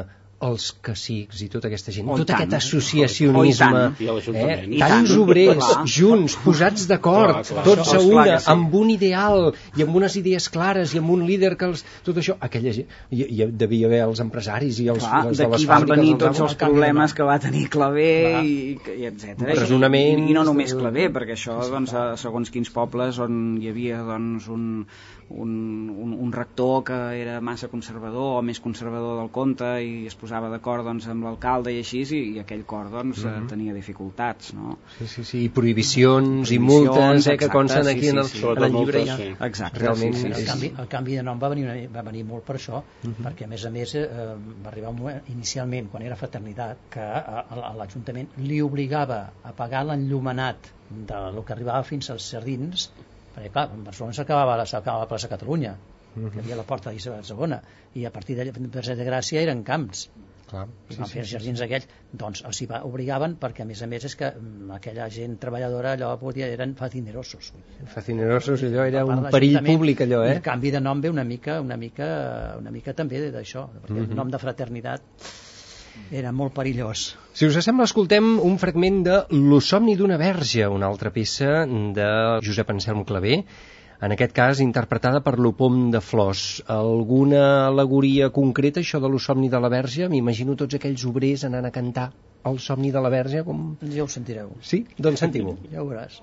[SPEAKER 1] els cacics i tota aquesta gent, oh, tot tant. aquest associacionisme,
[SPEAKER 2] oh,
[SPEAKER 1] eh? tants obrers junts, posats d'acord, tots a una, amb un ideal i amb unes idees clares i amb un líder que els... tot això, aquella gent, hi, hi devia haver els empresaris i els, clar, els de les
[SPEAKER 3] fàbriques... van venir tots els problemes que va tenir Clavé i, i etc.
[SPEAKER 1] Resonament...
[SPEAKER 3] I, I no només Clavé, perquè això, doncs, segons quins pobles on hi havia doncs, un, un, un, un rector que era massa conservador o més conservador del conte i es posava d'acord doncs, amb l'alcalde i així i, i aquell cor doncs, uh mhm. -huh. tenia dificultats no?
[SPEAKER 1] sí, sí, sí, i prohibicions, prohibicions i multes eh, que consten aquí sí, en, el, sí, sí. en el llibre ja.
[SPEAKER 3] sí. exacte,
[SPEAKER 1] realment
[SPEAKER 3] sí, sí,
[SPEAKER 4] sí. El, canvi, el canvi de nom va venir, va venir molt per això uh mhm. -huh. perquè a més a més eh, va arribar un moment, inicialment quan era fraternitat que l'Ajuntament li obligava a pagar l'enllumenat del que arribava fins als jardins perquè clar, en Barcelona s'acabava la plaça Catalunya uh -huh. que havia la porta d'Isabel II i a partir d'allà de Gràcia eren camps Clar, i van sí, fer els jardins sí, aquells doncs els hi va, obligaven perquè a més a més és que mm, aquella gent treballadora allò podia, eren facinerosos
[SPEAKER 1] facinerosos allò era un perill públic allò eh?
[SPEAKER 4] el canvi de nom ve una mica una mica, una mica també d'això perquè uh -huh. el nom de fraternitat era molt perillós.
[SPEAKER 1] Si us sembla, escoltem un fragment de Lo somni d'una verge, una altra peça de Josep Anselm Clavé, en aquest cas interpretada per l'Opom de Flors. Alguna alegoria concreta, això de lo somni de la verge? M'imagino tots aquells obrers anant a cantar el somni de la verge, com...
[SPEAKER 4] Ja ho sentireu.
[SPEAKER 1] Sí? Doncs sentim-ho.
[SPEAKER 4] Ja ho veuràs.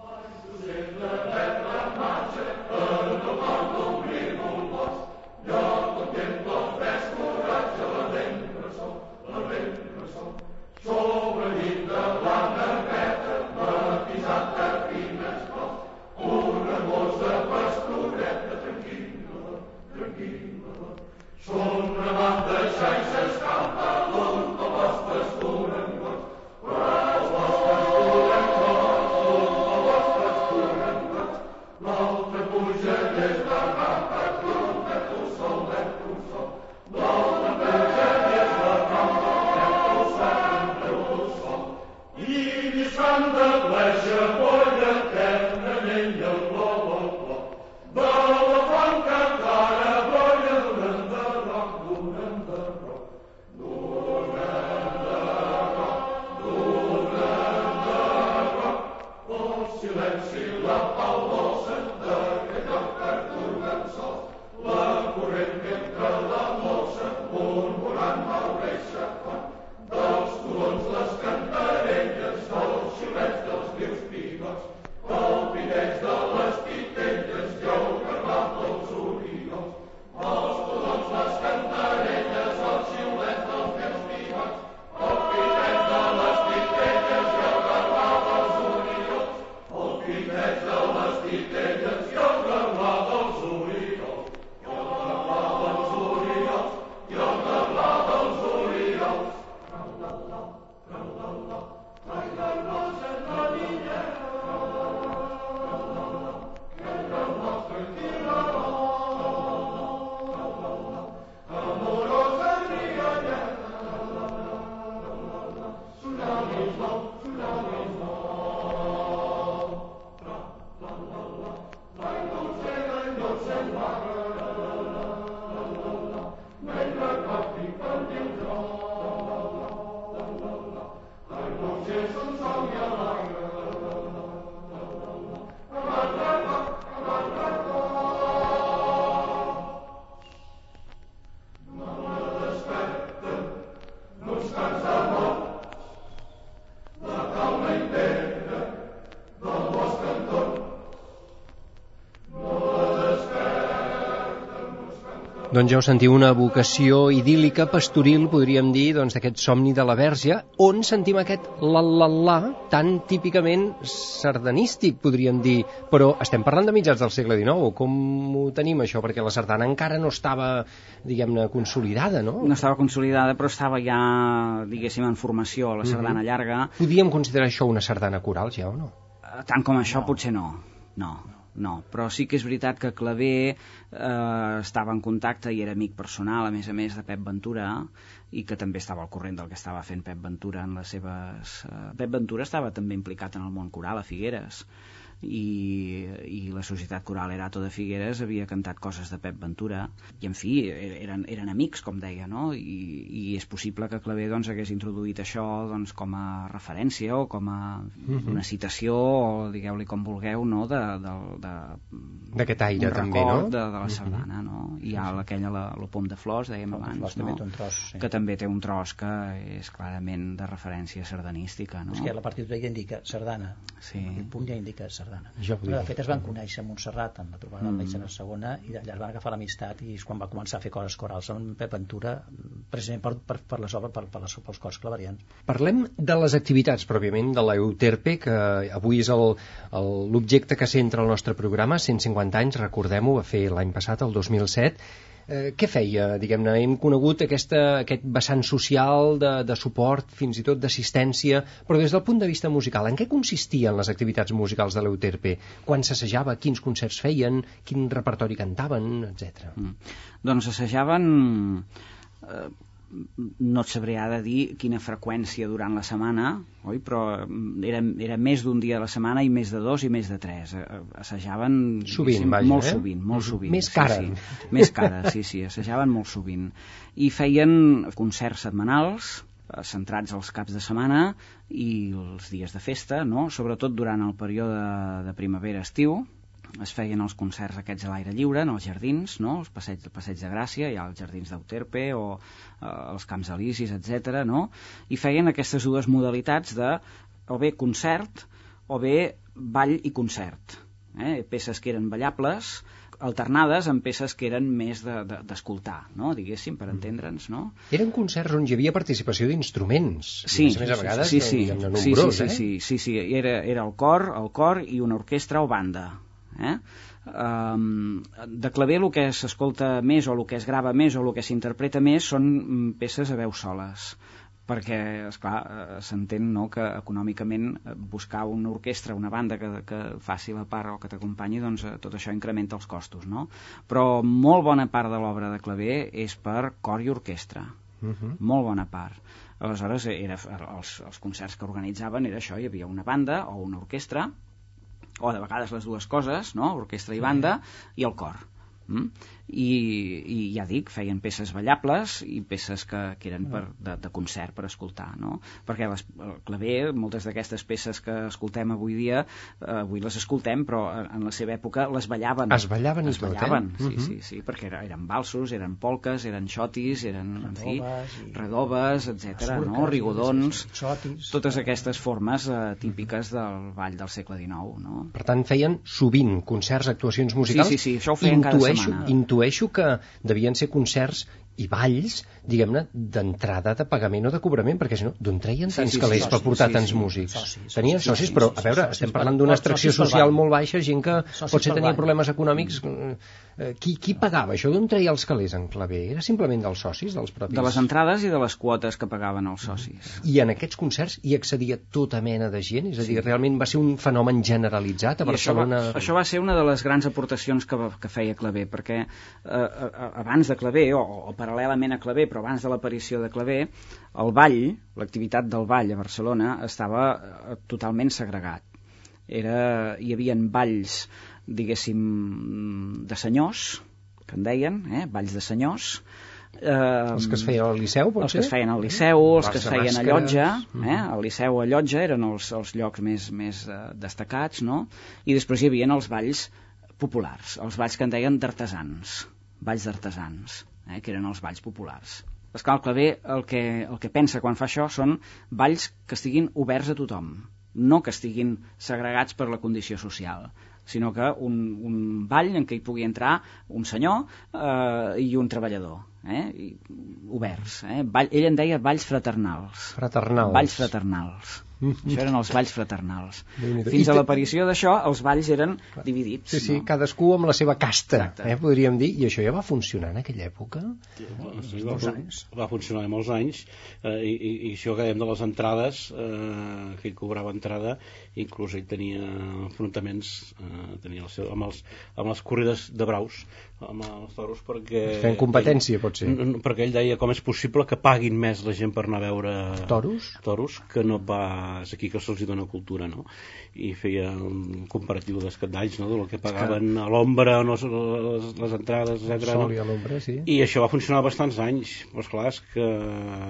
[SPEAKER 1] Doncs ja ho sentiu, una vocació idíl·lica, pastoril, podríem dir, doncs d'aquest somni de la verge, on sentim aquest la-la-la tan típicament sardanístic, podríem dir, però estem parlant de mitjans del segle XIX, com ho tenim això? Perquè la sardana encara no estava, diguem-ne, consolidada, no?
[SPEAKER 3] No estava consolidada, però estava ja, diguéssim, en formació, la sardana mm -hmm. llarga.
[SPEAKER 1] Podíem considerar això una sardana coral, ja o no?
[SPEAKER 3] Tant com això, no. potser no. No, no, però sí que és veritat que Clavé eh, estava en contacte i era amic personal, a més a més, de Pep Ventura, i que també estava al corrent del que estava fent Pep Ventura en les seves... Eh, Pep Ventura estava també implicat en el món coral a Figueres, i, i la Societat Coral Erato de Figueres havia cantat coses de Pep Ventura i en fi, eren, eren amics com deia, no? I, i és possible que Clavé doncs, hagués introduït això doncs, com a referència o com a uh mhm. -huh. una citació o digueu-li com vulgueu no? de, de, de,
[SPEAKER 1] d'aquest aire també, no?
[SPEAKER 3] de, de la mhm. sardana, uh -huh. no? I hi ha aquella, la, la pom de flors, dèiem
[SPEAKER 4] Pom
[SPEAKER 3] abans,
[SPEAKER 4] flors,
[SPEAKER 3] no?
[SPEAKER 4] també té un tros, sí.
[SPEAKER 3] que també té un tros que és clarament de referència sardanística, no?
[SPEAKER 4] És que la partitura ja indica sardana,
[SPEAKER 3] sí.
[SPEAKER 4] el punt ja indica sardana.
[SPEAKER 1] Jo
[SPEAKER 4] de fet es van conèixer a Montserrat en la trobada mm. d'Aleixandre segona i d'allà es van agafar l'amistat i és quan va començar a fer coses corals amb Pep Ventura precisament per, per, per les obres per, per les, pels cors clavarians.
[SPEAKER 1] Parlem de les activitats pròpiament de l'Euterpe que avui és l'objecte que centra el nostre programa. 150 anys, recordem-ho, va fer l'any passat, el 2007 eh, què feia, diguem-ne? Hem conegut aquesta, aquest vessant social de, de suport, fins i tot d'assistència, però des del punt de vista musical, en què consistien les activitats musicals de l'Euterpe? Quan s'assejava, quins concerts feien, quin repertori cantaven, etc. Mm.
[SPEAKER 3] Doncs assajaven eh, no et sabria de dir quina freqüència durant la setmana, oi? però mm, era, era més d'un dia a la setmana i més de dos i més de tres. Eh, eh, assajaven
[SPEAKER 1] sovint, vaja,
[SPEAKER 3] molt
[SPEAKER 1] eh?
[SPEAKER 3] sovint, molt sovint.
[SPEAKER 1] Més cara.
[SPEAKER 3] Sí, sí. Més cara, sí, sí, assajaven molt sovint. I feien concerts setmanals, eh, centrats als caps de setmana i els dies de festa, no? sobretot durant el període de primavera-estiu, es feien els concerts aquests a l'aire lliure, en els jardins, no? els passeig, el passeig de Gràcia, hi ha els jardins d'Euterpe o eh, els camps elisis, etc. No? I feien aquestes dues modalitats de o bé concert o bé ball i concert. Eh? Peces que eren ballables, alternades amb peces que eren més d'escoltar, de, de, no? diguéssim, per entendre'ns. No?
[SPEAKER 1] Eren concerts on hi havia participació d'instruments,
[SPEAKER 3] sí,
[SPEAKER 1] més a vegades
[SPEAKER 3] sí, sí,
[SPEAKER 1] no,
[SPEAKER 3] sí,
[SPEAKER 1] nombrós,
[SPEAKER 3] sí, sí,
[SPEAKER 1] eh?
[SPEAKER 3] sí, sí, sí, era, era el cor, el cor i una orquestra o banda, Eh? Um, de claver el que s'escolta més o el que es grava més o el que s'interpreta més són mm, peces a veu soles perquè, és clar eh, s'entén no, que econòmicament eh, buscar una orquestra, una banda que, que faci la part o que t'acompanyi, doncs eh, tot això incrementa els costos, no? Però molt bona part de l'obra de claver és per cor i orquestra, uh
[SPEAKER 1] Mhm.
[SPEAKER 3] -huh. molt bona part. Aleshores, era, els, els concerts que organitzaven era això, hi havia una banda o una orquestra o de vegades les dues coses, no? orquestra i banda, i el cor. Mm? I, i ja dic, feien peces ballables i peces que, que eren per, de, de concert per escoltar, no? Perquè les, el claver, moltes d'aquestes peces que escoltem avui dia, eh, avui les escoltem, però en la seva època les ballaven.
[SPEAKER 1] Es ballaven
[SPEAKER 3] es
[SPEAKER 1] i tot,
[SPEAKER 3] ballaven,
[SPEAKER 1] eh?
[SPEAKER 3] sí,
[SPEAKER 1] Uh -huh.
[SPEAKER 3] sí, sí, perquè era, eren balsos, eren polques, eren xotis, eren, en fi,
[SPEAKER 4] i-
[SPEAKER 3] redobes, etc. no? rigodons,
[SPEAKER 4] xotis.
[SPEAKER 3] totes aquestes formes eh, típiques del ball del segle XIX, no?
[SPEAKER 1] Per tant, feien sovint concerts, actuacions musicals.
[SPEAKER 3] Sí, sí, sí, això ho feien cada
[SPEAKER 1] intueixo,
[SPEAKER 3] setmana.
[SPEAKER 1] Intueixo que devien ser concerts i balls, diguem-ne, d'entrada de pagament o de cobrament, perquè si no, d'on treien
[SPEAKER 3] Sí,
[SPEAKER 1] tants
[SPEAKER 3] sí,
[SPEAKER 1] calés
[SPEAKER 3] sí,
[SPEAKER 1] per
[SPEAKER 3] sí,
[SPEAKER 1] portar
[SPEAKER 3] sí,
[SPEAKER 1] tants
[SPEAKER 3] sí.
[SPEAKER 1] músics?
[SPEAKER 4] Socis,
[SPEAKER 1] Tenien
[SPEAKER 4] socis, sí,
[SPEAKER 1] però,
[SPEAKER 4] sí,
[SPEAKER 1] a veure, estem
[SPEAKER 4] per-
[SPEAKER 1] parlant d'una extracció
[SPEAKER 4] per
[SPEAKER 1] social molt baixa, gent que potser
[SPEAKER 4] per
[SPEAKER 1] tenia
[SPEAKER 4] ball.
[SPEAKER 1] problemes econòmics. Eh, Qui, qui pagava això? D'on treia els calés en claver? Era simplement dels socis, dels propis?
[SPEAKER 3] De les entrades i de les quotes que pagaven els socis.
[SPEAKER 1] I en aquests concerts hi accedia tota mena de gent? És a dir, realment va ser un fenomen generalitzat a
[SPEAKER 3] I això va,
[SPEAKER 1] Barcelona?
[SPEAKER 3] això va ser una de les grans aportacions que, que feia Clavé, perquè eh, a- abans de Clavé, o, o paral·lelament a Clavé, però abans de l'aparició de Clavé, el ball, l'activitat del ball a Barcelona, estava eh, totalment segregat. Era, hi havia balls, diguéssim, de senyors, que en deien, eh, balls de senyors, eh,
[SPEAKER 1] Els que es feien al Liceu, pot
[SPEAKER 3] els
[SPEAKER 1] ser?
[SPEAKER 3] que es feien al Liceu, els que es feien a. Llotja, eh? al Liceu a Llotja eren els, els llocs més, més eh, destacats, no? I després hi havia els balls populars, els balls que en deien d'artesans, balls d'artesans, eh? que eren els balls populars. Esclar, el claver el que, el que pensa quan fa això són balls que estiguin oberts a tothom. no que estiguin segregats per la condició social sinó que un, un ball en què hi pugui entrar un senyor eh, i un treballador eh, i, oberts eh? Ball, ell en deia balls fraternals
[SPEAKER 1] fraternals
[SPEAKER 3] balls fraternals això eren els balls fraternals. Fins a l'aparició d'això, els balls eren dividits.
[SPEAKER 1] Sí, sí,
[SPEAKER 3] no?
[SPEAKER 1] cadascú amb la seva casta, eh, podríem dir, i això ja va funcionar en aquella època?
[SPEAKER 2] Sí, va, va, va funcionar molts anys, eh, i, i, i això que dèiem de les entrades, eh, que ell cobrava entrada, inclús ell tenia enfrontaments eh, tenia el seu, amb, els, amb les corrides de braus, amb els toros, perquè...
[SPEAKER 1] Fent competència, pot ser.
[SPEAKER 2] Perquè ell deia com és possible que paguin més la gent per anar a veure...
[SPEAKER 1] Toros?
[SPEAKER 2] Toros, que no pas aquí que se'ls dona cultura, no? I feia un comparatiu d'escandalls, no?, del que pagaven a l'ombra, no, les, les entrades, etc.
[SPEAKER 1] Sol i a l'ombra, sí.
[SPEAKER 2] I això va funcionar bastants anys. Però esclar, és que,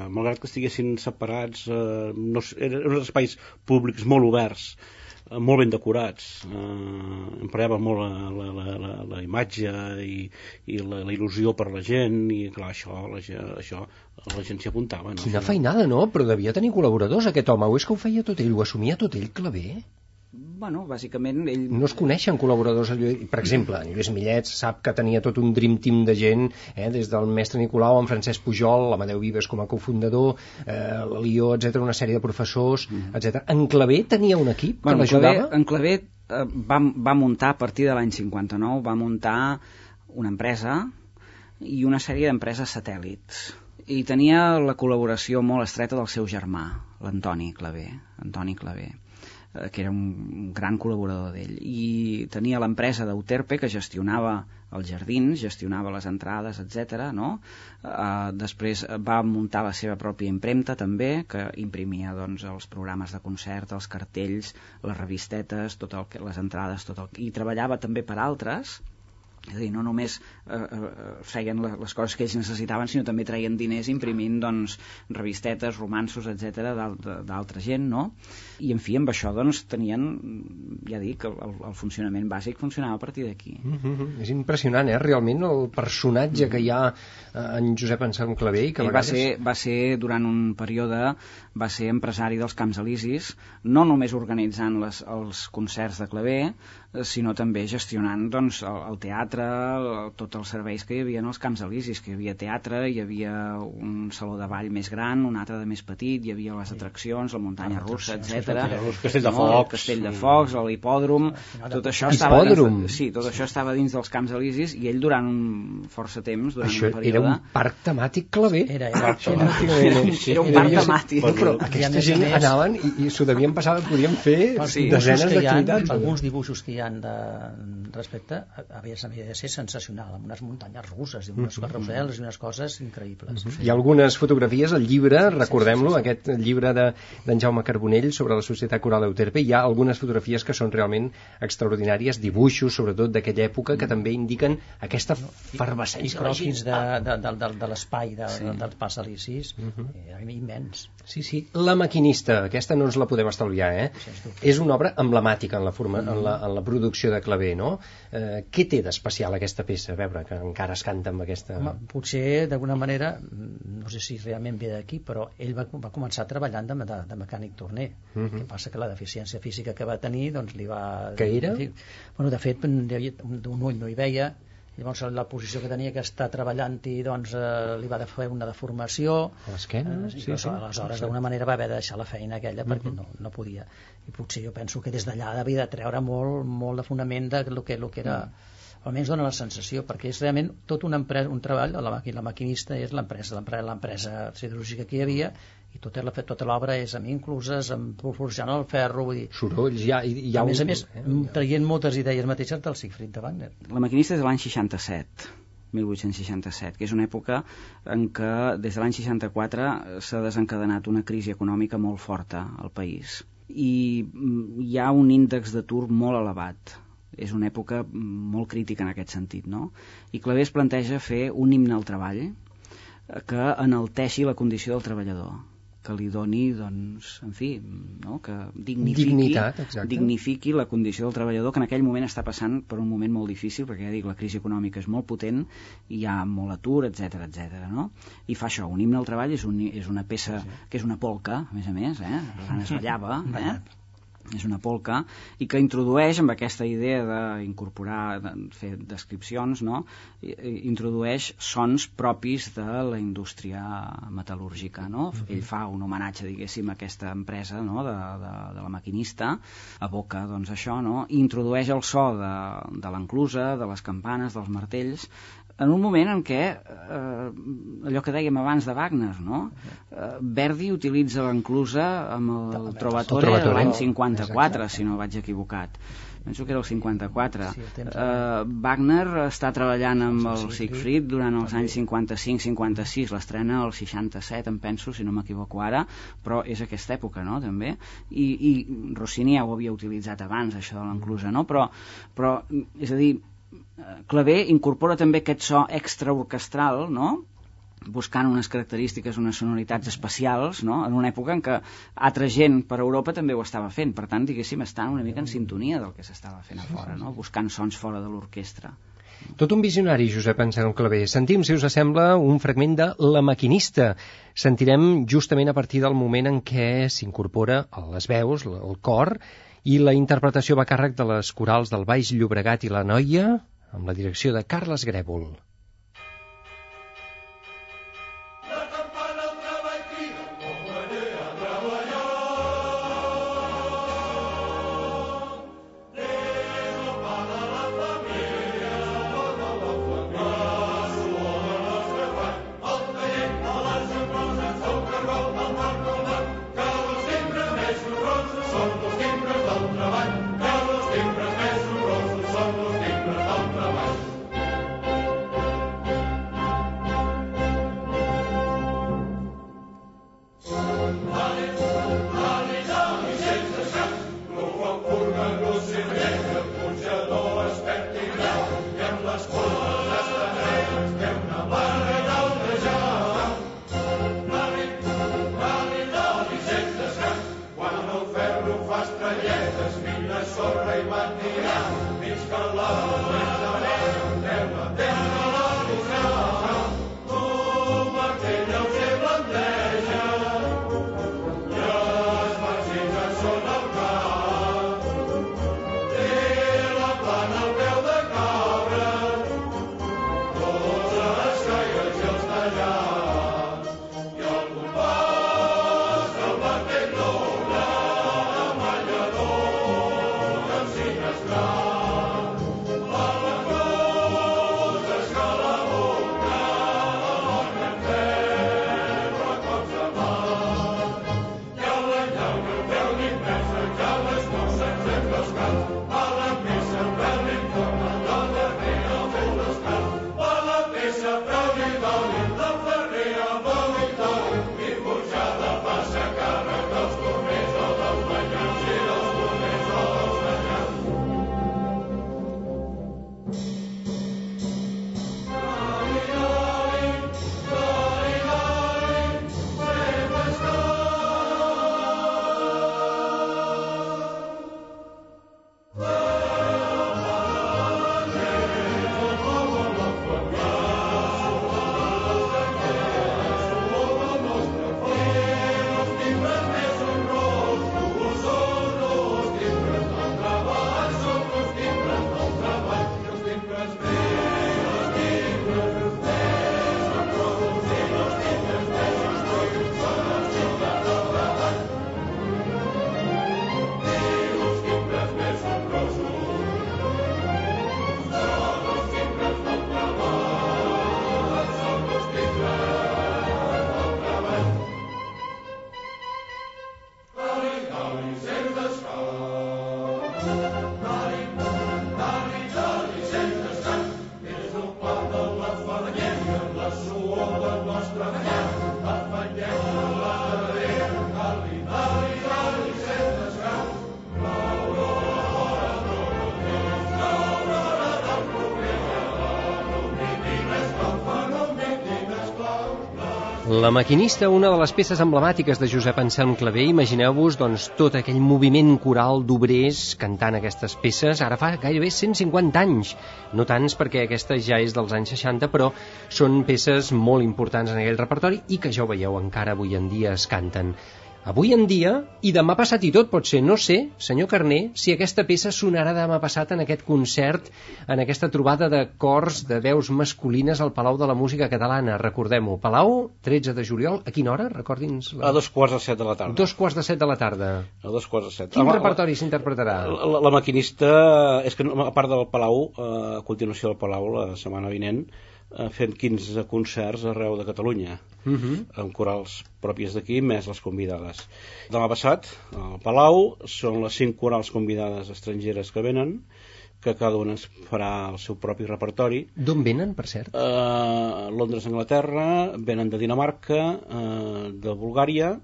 [SPEAKER 2] malgrat que estiguessin separats, eh, no, eren uns espais públics molt oberts, molt ben decorats eh, empreava molt la, la, la, la, imatge i, i la, la il·lusió per la gent i clar, això, la, això la gent s'hi apuntava no?
[SPEAKER 1] Quina feinada, no? Però devia tenir col·laboradors aquest home, o és que ho feia tot ell, ho assumia tot ell, claver?
[SPEAKER 3] Bueno, bàsicament ell...
[SPEAKER 1] No es coneixen col·laboradors per exemple, en Lluís Millet sap que tenia tot un dream team de gent eh, des del mestre Nicolau, en Francesc Pujol l'Amadeu Vives com a cofundador eh, l'Alió, etc, una sèrie de professors mm. etc. En Clavé tenia un equip bueno, que l'ajudava?
[SPEAKER 3] En Clavé eh, va, va muntar a partir de l'any 59 va muntar una empresa i una sèrie d'empreses satèl·lits i tenia la col·laboració molt estreta del seu germà, l'Antoni Clavé Antoni Clavé Eh, que era un gran col·laborador d'ell i tenia l'empresa d'Euterpe que gestionava els jardins, gestionava les entrades, etc. No? Uh, després va muntar la seva pròpia impremta també, que imprimia doncs, els programes de concert, els cartells, les revistetes, tot el que, les entrades, tot el, i treballava també per altres, és a dir, no només eh, eh, feien les coses que ells necessitaven, sinó també traien diners imprimint doncs, revistetes, romansos, etc d'altra gent, no? I, en fi, amb això doncs, tenien, ja dic, el, el funcionament bàsic funcionava a partir d'aquí.
[SPEAKER 1] Mm -hmm. És impressionant, eh? Realment, el personatge mm -hmm. que hi ha eh, en Josep Anselm Clavé, que a
[SPEAKER 3] vegades... va, ser, va ser, durant un període, va ser empresari dels Camps Elisis, no només organitzant les, els concerts de Clavé, sinó també gestionant doncs, el, el teatre, el, tots els serveis que hi havia en els Camps Elisis, que hi havia teatre, hi havia un saló de ball més gran, un altre de més petit, hi havia les atraccions, la muntanya russa, etc.
[SPEAKER 2] Castell de Focs,
[SPEAKER 3] el Castell de Focs, l'hipòdrom, tot això estava dins, sí, tot això estava dins dels Camps Elisis i ell durant un força temps, durant
[SPEAKER 1] això
[SPEAKER 3] un període...
[SPEAKER 1] era un parc temàtic clavé.
[SPEAKER 3] Era, era, era, era, era, era un parc temàtic.
[SPEAKER 1] Però aquesta gent anaven i, i s'ho devien passar, podien fer sí, desenes d'activitats.
[SPEAKER 4] Alguns dibuixos que hi ha de, respecte havia, havia de ser sensacional, amb unes muntanyes russes i unes mm -hmm. i unes coses increïbles. Mm -hmm.
[SPEAKER 1] Hi ha algunes fotografies al llibre, recordem-lo, sí, sí, sí. aquest llibre d'en de, Jaume Carbonell sobre la Societat Coral d'Euterpe, hi ha algunes fotografies que són realment extraordinàries, dibuixos, sobretot d'aquella època, que mm. també indiquen aquesta fervescència.
[SPEAKER 4] I croquis de, de, de, de, de l'espai de, sí. del Pas Alicis, mm -hmm. era immens.
[SPEAKER 1] Sí, sí. La maquinista, aquesta no ens la podem estalviar, eh? Sí, és una obra emblemàtica en la, forma, mm en la, en la producció de claver, no? Eh, què té d'especial aquesta peça? A veure, que encara es canta amb aquesta... Home,
[SPEAKER 4] potser, d'alguna manera, no sé si realment ve d'aquí, però ell va, va començar treballant de, de, de mecànic torner. Mm -hmm. que passa que la deficiència física que va tenir, doncs li va...
[SPEAKER 1] Què era?
[SPEAKER 4] Bueno, de fet, d'un ull no hi veia, llavors la posició que tenia que està treballant-hi doncs eh, li va de fer una deformació
[SPEAKER 1] a l'esquena? Eh,
[SPEAKER 4] sí, sí, aleshores d'alguna manera va haver de deixar la feina aquella uh -huh. perquè no, no podia i potser jo penso que des d'allà havia de treure molt, molt de fonament de lo que, lo que era uh -huh almenys dona la sensació, perquè és realment tot un, empresa, un treball, la, la maquinista és l'empresa l'empresa siderúrgica que hi havia i tota la, tota l'obra és amb incluses, amb forjant el ferro, vull dir...
[SPEAKER 1] Sorolls, hi ha, hi ha
[SPEAKER 4] a més a més, eh? traient moltes idees mateixes del Siegfried de Wagner.
[SPEAKER 3] La maquinista és de l'any 67, 1867, que és una època en què des de l'any 64 s'ha desencadenat una crisi econòmica molt forta al país i mm, hi ha un índex d'atur molt elevat és una època molt crítica en aquest sentit no? i Clavé es planteja fer un himne al treball que enalteixi la condició del treballador que li doni, doncs, en fi, no? que dignifiqui,
[SPEAKER 1] Dignitat,
[SPEAKER 3] dignifiqui la condició del treballador que en aquell moment està passant per un moment molt difícil, perquè ja dic, la crisi econòmica és molt potent, hi ha molt atur, etc etc. no? I fa això, un himne al treball és, un, és una peça sí. que és una polca, a més a més, eh? es ballava, eh? És una polca, i que introdueix amb aquesta idea d'incorporar, de fer descripcions, no? introdueix sons propis de la indústria metal·lúrgica. No? Uh -huh. Ell fa un homenatge, diguéssim, a aquesta empresa no? de, de, de la maquinista, aboca doncs, això, no? i introdueix el so de, de l'enclusa, de les campanes, dels martells, en un moment en què, eh, allò que dèiem abans de Wagner, no? Eh, Verdi utilitza l'enclusa amb el, el Trovatore, Trovatore l'any 54, si no vaig equivocat. Penso que era el 54. Sí, el uh, Wagner està treballant amb el Siegfried durant els anys 55-56, l'estrena el 67, em penso, si no m'equivoco ara, però és aquesta època, no?, també. I, i Rossini ja ho havia utilitzat abans, això de l'enclusa, no? Però, però, és a dir, Clavé incorpora també aquest so extraorquestral, no?, buscant unes característiques, unes sonoritats especials, no? en una època en què altra gent per Europa també ho estava fent. Per tant, diguéssim, estan una mica en sintonia del que s'estava fent a fora, no? buscant sons fora de l'orquestra.
[SPEAKER 1] Tot un visionari, Josep Anselm Clavé. Sentim, si us sembla, un fragment de La maquinista. Sentirem justament a partir del moment en què s'incorpora les veus, el cor, i la interpretació va càrrec de les corals del Baix Llobregat i la Noia, amb la direcció de Carles Grèvol. La maquinista, una de les peces emblemàtiques de Josep Anselm Clavé, imagineu-vos doncs, tot aquell moviment coral d'obrers cantant aquestes peces, ara fa gairebé 150 anys. No tants perquè aquesta ja és dels anys 60, però són peces molt importants en aquell repertori i que ja ho veieu, encara avui en dia es canten. Avui en dia, i demà passat i tot pot ser, no sé, senyor Carné, si aquesta peça sonarà demà passat en aquest concert, en aquesta trobada de cors de veus masculines al Palau de la Música Catalana, recordem-ho. Palau, 13 de juliol, a quina hora? Recordin-nos.
[SPEAKER 2] La... A dos quarts de set de la tarda.
[SPEAKER 1] Dos quarts de set de la tarda.
[SPEAKER 2] A dos quarts de set.
[SPEAKER 1] Quin la, repertori s'interpretarà?
[SPEAKER 2] La, la, la maquinista, és que a part del Palau, eh, a continuació del Palau, la setmana vinent, fent 15 concerts arreu de Catalunya uh
[SPEAKER 1] Mhm.
[SPEAKER 2] -huh. amb corals pròpies d'aquí més les convidades demà passat al Palau són les 5 corals convidades estrangeres que venen que cada una farà el seu propi repertori
[SPEAKER 1] D'on venen, per cert?
[SPEAKER 2] eh, Londres, Anglaterra venen de Dinamarca eh, de Bulgària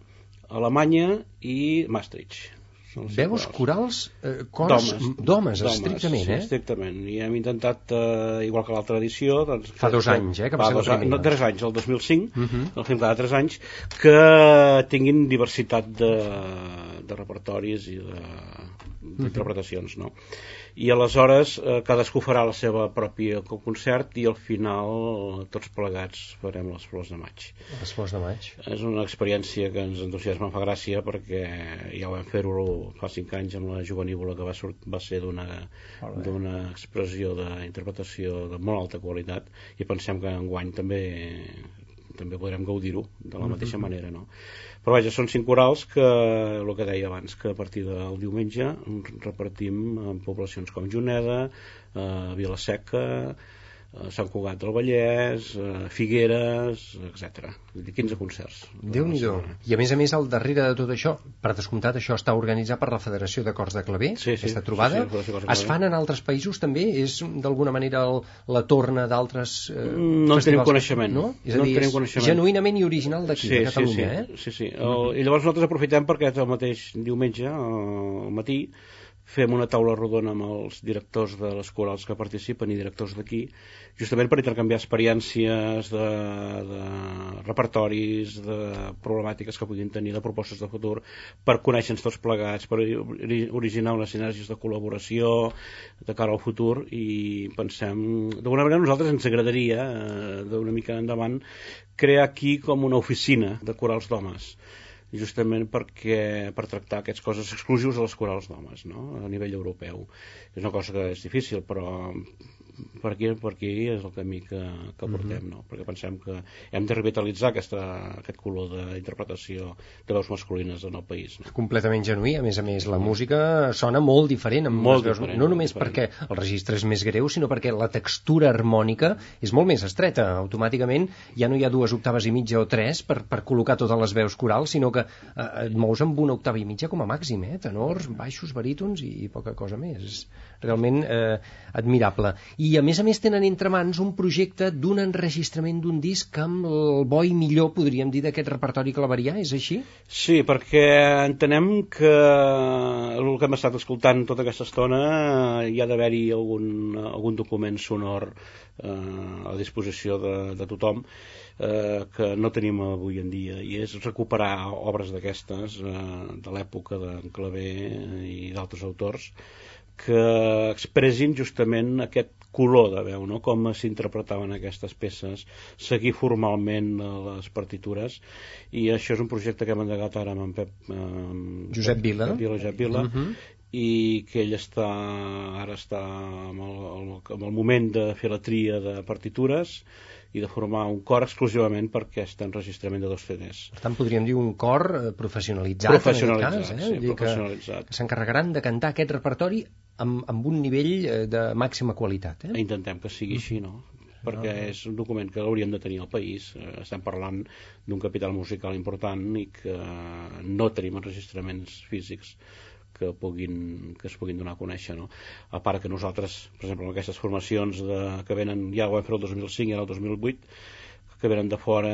[SPEAKER 2] Alemanya i Maastricht Són
[SPEAKER 1] Veus
[SPEAKER 2] corals.
[SPEAKER 1] corals, eh, cors d'homes, estrictament,
[SPEAKER 2] sí,
[SPEAKER 1] eh?
[SPEAKER 2] estrictament. I hem intentat, eh, igual que l'altra edició... Doncs,
[SPEAKER 1] Fa dos anys, eh, que va
[SPEAKER 2] fa dos anys. No, tres anys, el 2005,
[SPEAKER 1] Uh -huh.
[SPEAKER 2] el film cada tres anys, que tinguin diversitat de, de repertoris i de- d'interpretacions, no? I aleshores eh, cadascú farà la seva pròpia concert i al final tots plegats farem les flors de maig.
[SPEAKER 1] Les flors de maig.
[SPEAKER 2] És una experiència que ens entusiasma, fa gràcia perquè ja ho vam fer-ho fa cinc anys amb la juvenívola que va, sort, va ser d'una d'una expressió d'interpretació de molt alta qualitat i pensem que enguany també també podrem gaudir-ho de la mateixa manera no? però vaja, són cinc corals que el que deia abans, que a partir del diumenge repartim en poblacions com Juneda, eh, Vilaseca Sant Cugat del Vallès, eh, Figueres, etc. 15 concerts.
[SPEAKER 1] déu nhi I a més a més, al darrere de tot això, per descomptat, això està organitzat per la Federació de Cors de Claver,
[SPEAKER 2] Sí, sí,
[SPEAKER 1] aquesta trobada.
[SPEAKER 2] sí, sí,
[SPEAKER 1] es fan en altres països també? És d'alguna manera el, la torna d'altres eh,
[SPEAKER 2] No en tenim coneixement.
[SPEAKER 1] No? És a
[SPEAKER 2] No
[SPEAKER 1] dir,
[SPEAKER 2] tenim
[SPEAKER 1] és
[SPEAKER 2] coneixement.
[SPEAKER 1] genuïnament i original d'aquí, de Catalunya,
[SPEAKER 2] sí,
[SPEAKER 1] eh?
[SPEAKER 2] sí, sí. El, I llavors nosaltres aprofitem perquè el mateix diumenge, eh, al matí, fem una taula rodona amb els directors de les corals que participen i directors d'aquí, justament per intercanviar experiències de, de repertoris, de problemàtiques que puguin tenir, de propostes de futur, per conèixer-nos tots plegats, per ori- originar unes sinergies de col·laboració de cara al futur i pensem, d'alguna manera nosaltres ens agradaria, eh, d'una mica endavant, crear aquí com una oficina de corals d'homes justament perquè per tractar aquestes coses exclusius a les corals d'homes no? a nivell europeu és una cosa que és difícil però per aquí, per aquí és el camí que, que portem no? perquè pensem que hem de revitalitzar aquesta, aquest color d'interpretació de veus masculines en el país no?
[SPEAKER 1] completament genuí, a més a més la música sona molt diferent amb
[SPEAKER 2] Molt
[SPEAKER 1] veus,
[SPEAKER 2] diferent,
[SPEAKER 1] no només
[SPEAKER 2] diferent.
[SPEAKER 1] perquè el registre és més greu sinó perquè la textura harmònica és molt més estreta, automàticament ja no hi ha dues octaves i mitja o tres per, per col·locar totes les veus corals, sinó que eh, et mous amb una octava i mitja com a màxim eh? tenors, baixos, barítons i, i poca cosa més és realment eh, admirable i a més a més tenen entre mans un projecte d'un enregistrament d'un disc amb el bo i millor, podríem dir, d'aquest repertori claverià, és així?
[SPEAKER 2] Sí, perquè entenem que el que hem estat escoltant tota aquesta estona eh, hi ha d'haver-hi algun, algun document sonor eh, a disposició de, de tothom eh, que no tenim avui en dia i és recuperar obres d'aquestes eh, de l'època d'en Clavé i d'altres autors que expressin justament aquest color de veu, no? com s'interpretaven aquestes peces, seguir formalment les partitures i això és un projecte que hem endegat ara amb en Pep, eh, amb
[SPEAKER 1] Josep Vila.
[SPEAKER 2] Pep Vila, Josep Vila
[SPEAKER 1] Mhm.
[SPEAKER 2] i que ell està ara està amb el, el, amb el moment de fer la tria de partitures i de formar un cor exclusivament per aquest enregistrament de dos CDs.
[SPEAKER 1] Per tant, podríem dir un cor eh, professionalitzat,
[SPEAKER 2] Professionalitzat,
[SPEAKER 1] en aquest cas, eh?
[SPEAKER 2] sí,
[SPEAKER 1] dir que,
[SPEAKER 2] professionalitzat.
[SPEAKER 1] que s'encarregaran de cantar aquest repertori amb, amb un nivell eh, de màxima qualitat. Eh?
[SPEAKER 2] Intentem que sigui així, no? perquè és un document que l'hauríem de tenir al país. Eh, estem parlant d'un capital musical important i que no tenim enregistraments físics que, puguin, que es puguin donar a conèixer. No? A part que nosaltres, per exemple, amb aquestes formacions de, que venen, ja ho vam fer el 2005 i ara el 2008, que venen de fora,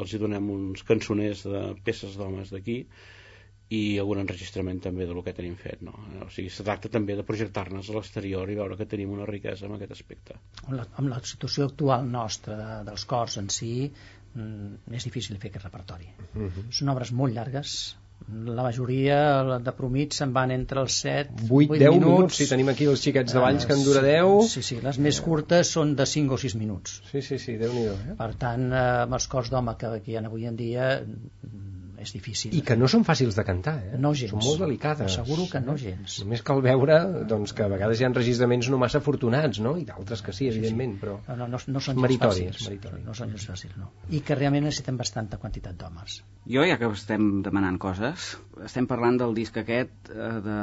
[SPEAKER 2] els hi donem uns cançoners de peces d'homes d'aquí i algun enregistrament també del que tenim fet. No? O sigui, se tracta també de projectar-nos a l'exterior i veure que tenim una riquesa en aquest aspecte.
[SPEAKER 4] Amb la, amb la situació actual nostra de, dels cors en si mm, és difícil fer aquest repertori
[SPEAKER 1] Uh -huh.
[SPEAKER 4] són obres molt llargues la majoria de promit se'n van entre els 7
[SPEAKER 1] 8, 10 minuts. minuts, si tenim aquí els xiquets de Valls que en dura 10.
[SPEAKER 4] sí, sí, les més curtes són de 5 o 6 minuts
[SPEAKER 1] Sí, sí, sí, déu nhi eh?
[SPEAKER 4] per tant, eh, amb els cors d'home que, hi ha avui en dia és difícil.
[SPEAKER 1] I que no són fàcils de cantar, eh?
[SPEAKER 4] No gens.
[SPEAKER 1] Són molt delicades.
[SPEAKER 4] Asseguro que no gens.
[SPEAKER 1] Només cal veure doncs, que a vegades hi ha enregistraments no massa afortunats, no? I d'altres que sí, evidentment, però...
[SPEAKER 4] No, no, no, no són gens
[SPEAKER 1] meritoris,
[SPEAKER 4] fàcils. No són gens fàcils, no. I que realment necessitem bastanta quantitat d'homes.
[SPEAKER 3] Jo, ja que estem demanant coses, estem parlant del disc aquest eh, de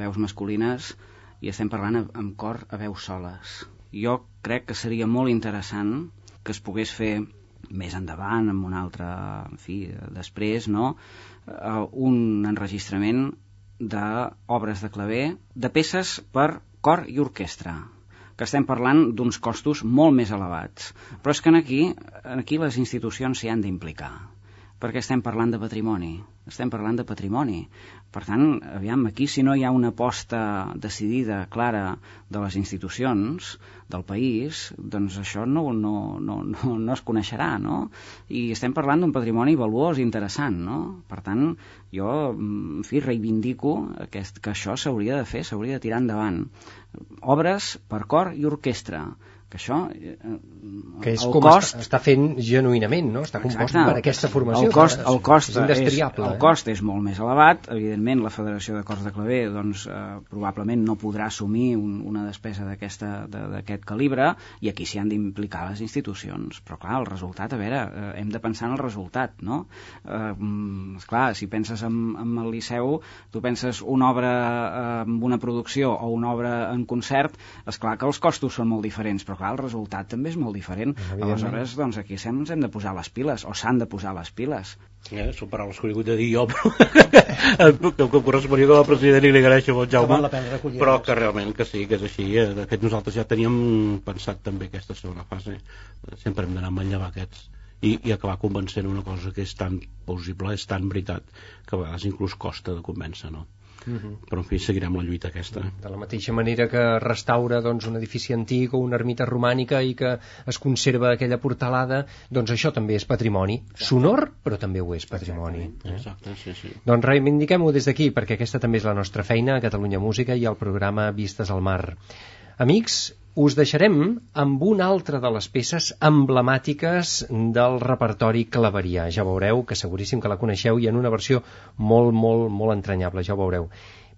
[SPEAKER 3] veus masculines i estem parlant amb cor a veus soles. Jo crec que seria molt interessant que es pogués fer més endavant, amb un altre, en fi, després, no?, eh, un enregistrament d'obres de claver, de peces per cor i orquestra, que estem parlant d'uns costos molt més elevats. Però és que en aquí, aquí les institucions s'hi han d'implicar, perquè estem parlant de patrimoni, estem parlant de patrimoni. Per tant, aviam, aquí si no hi ha una aposta decidida, clara, de les institucions del país, doncs això no, no, no, no, no es coneixerà, no? I estem parlant d'un patrimoni valuós i interessant, no? Per tant, jo, en fi, reivindico aquest, que això s'hauria de fer, s'hauria de tirar endavant. Obres per cor i orquestra, que això... eh,
[SPEAKER 1] Que és
[SPEAKER 3] el
[SPEAKER 1] com
[SPEAKER 3] cost,
[SPEAKER 1] està, està fent genuïnament, no? Està compost per aquesta formació.
[SPEAKER 3] el cost, el cost,
[SPEAKER 1] és indestriable.
[SPEAKER 3] el cost és molt més elevat. Evidentment, la Federació de Cors de Claver doncs, eh, probablement no podrà assumir un, una despesa d'aquest calibre i aquí s'hi han d'implicar les institucions. Però, clar, el resultat, a veure, eh, hem de pensar en el resultat, no? Eh, mm, esclar, si penses en, en el Liceu, tu penses una obra eh, amb una producció o una obra en concert, és clar que els costos són molt diferents, però clar, el resultat també és molt diferent. Aleshores, doncs aquí ens hem de posar les piles, o s'han de posar les piles.
[SPEAKER 2] Eh, són paraules que he hagut de dir jo, però que, que corresponia com a president i li agraeixo molt, Jaume,
[SPEAKER 4] pena recollir
[SPEAKER 2] però que realment que sí, que és així. eh, De fet, nosaltres ja teníem pensat també aquesta segona fase. Sempre hem d'anar a manllevar aquests i, i acabar convencent una cosa que és tan possible, és tan veritat, que a vegades inclús costa de convèncer, no?
[SPEAKER 1] Mhm.
[SPEAKER 2] Però, en fi, seguirem la lluita aquesta.
[SPEAKER 1] De la mateixa manera que restaura doncs, un edifici antic o una ermita romànica i que es conserva aquella portalada, doncs això també és patrimoni. Sonor, però també ho és patrimoni. Eh?
[SPEAKER 2] Exacte, sí, sí.
[SPEAKER 1] Doncs reivindiquem-ho des d'aquí, perquè aquesta també és la nostra feina a Catalunya Música i al programa Vistes al Mar. Amics, us deixarem amb una altra de les peces emblemàtiques del repertori claverià. Ja veureu que seguríssim que la coneixeu i en una versió molt, molt, molt entranyable, ja ho veureu.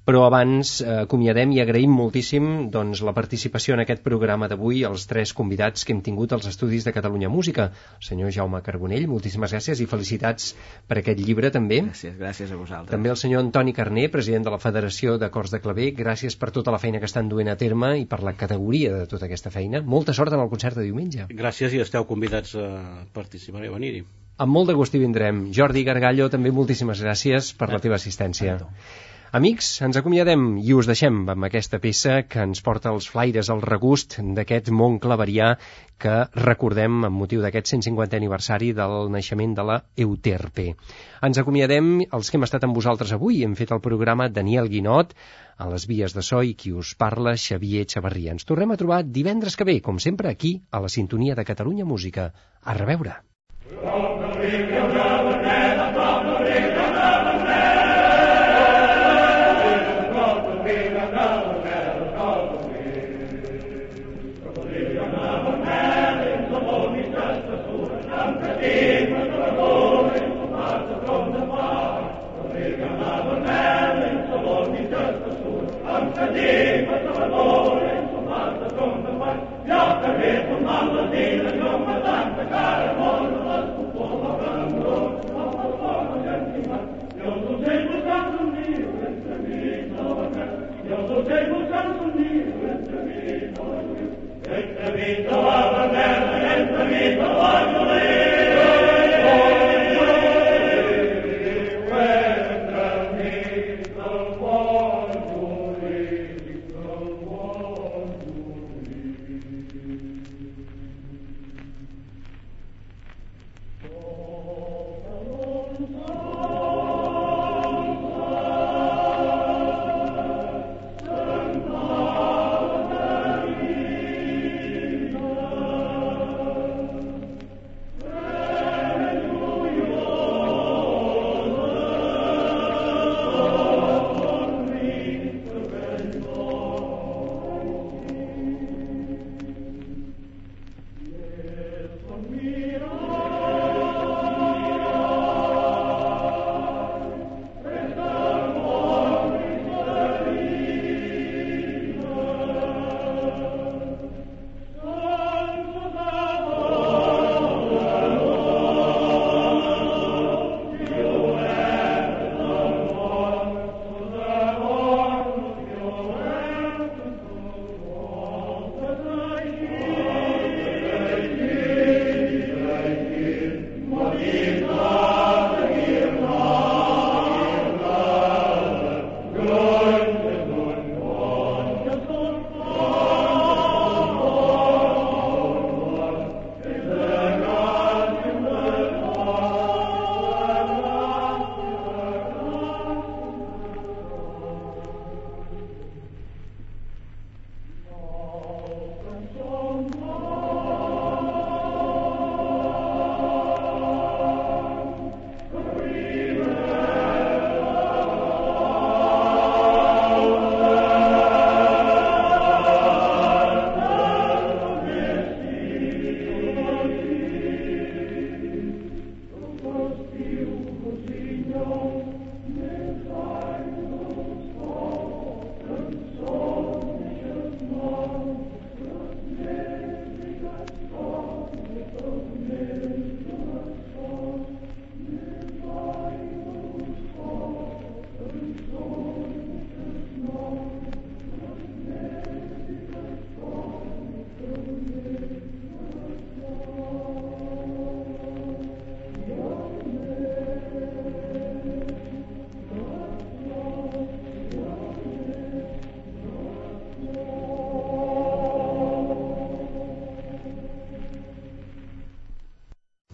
[SPEAKER 1] Però abans eh, acomiadem i agraïm moltíssim doncs, la participació en aquest programa d'avui als tres convidats que hem tingut als estudis de Catalunya Música. El senyor Jaume Carbonell, moltíssimes gràcies i felicitats per aquest llibre també.
[SPEAKER 3] Gràcies, gràcies a vosaltres.
[SPEAKER 1] També el senyor Antoni Carné, president de la Federació de Cors de Claver, gràcies per tota la feina que estan duent a terme i per la categoria de tota aquesta feina. Molta sort en el concert de diumenge.
[SPEAKER 2] Gràcies i esteu convidats a participar i a venir-hi.
[SPEAKER 1] Amb molt de gust hi vindrem. Jordi Gargallo, també moltíssimes gràcies per la teva assistència. Amics, ens acomiadem i us deixem amb aquesta peça que ens porta els flaires al regust d'aquest món claverià que recordem amb motiu d'aquest 150 aniversari del naixement de la Euterpe. Ens acomiadem els que hem estat amb vosaltres avui. Hem fet el programa Daniel Guinot, a les vies de so i qui us parla, Xavier Xavarria. Ens tornem a trobar divendres que ve, com sempre, aquí, a la sintonia de Catalunya Música. A reveure.
[SPEAKER 5] Ja,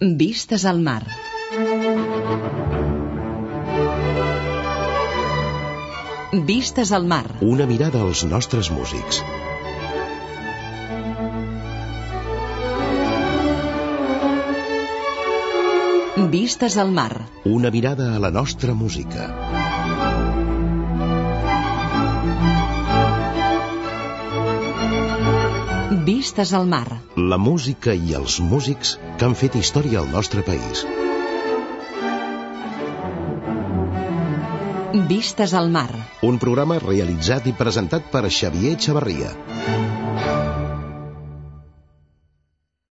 [SPEAKER 6] Vistes al mar. Vistes al mar.
[SPEAKER 7] Una mirada als nostres músics.
[SPEAKER 6] Vistes al mar.
[SPEAKER 7] Una mirada a la nostra música.
[SPEAKER 6] Vistes al mar.
[SPEAKER 7] La música i els músics que han fet història al nostre país.
[SPEAKER 6] Vistes al mar.
[SPEAKER 7] Un programa realitzat i presentat per Xavier Xavarria.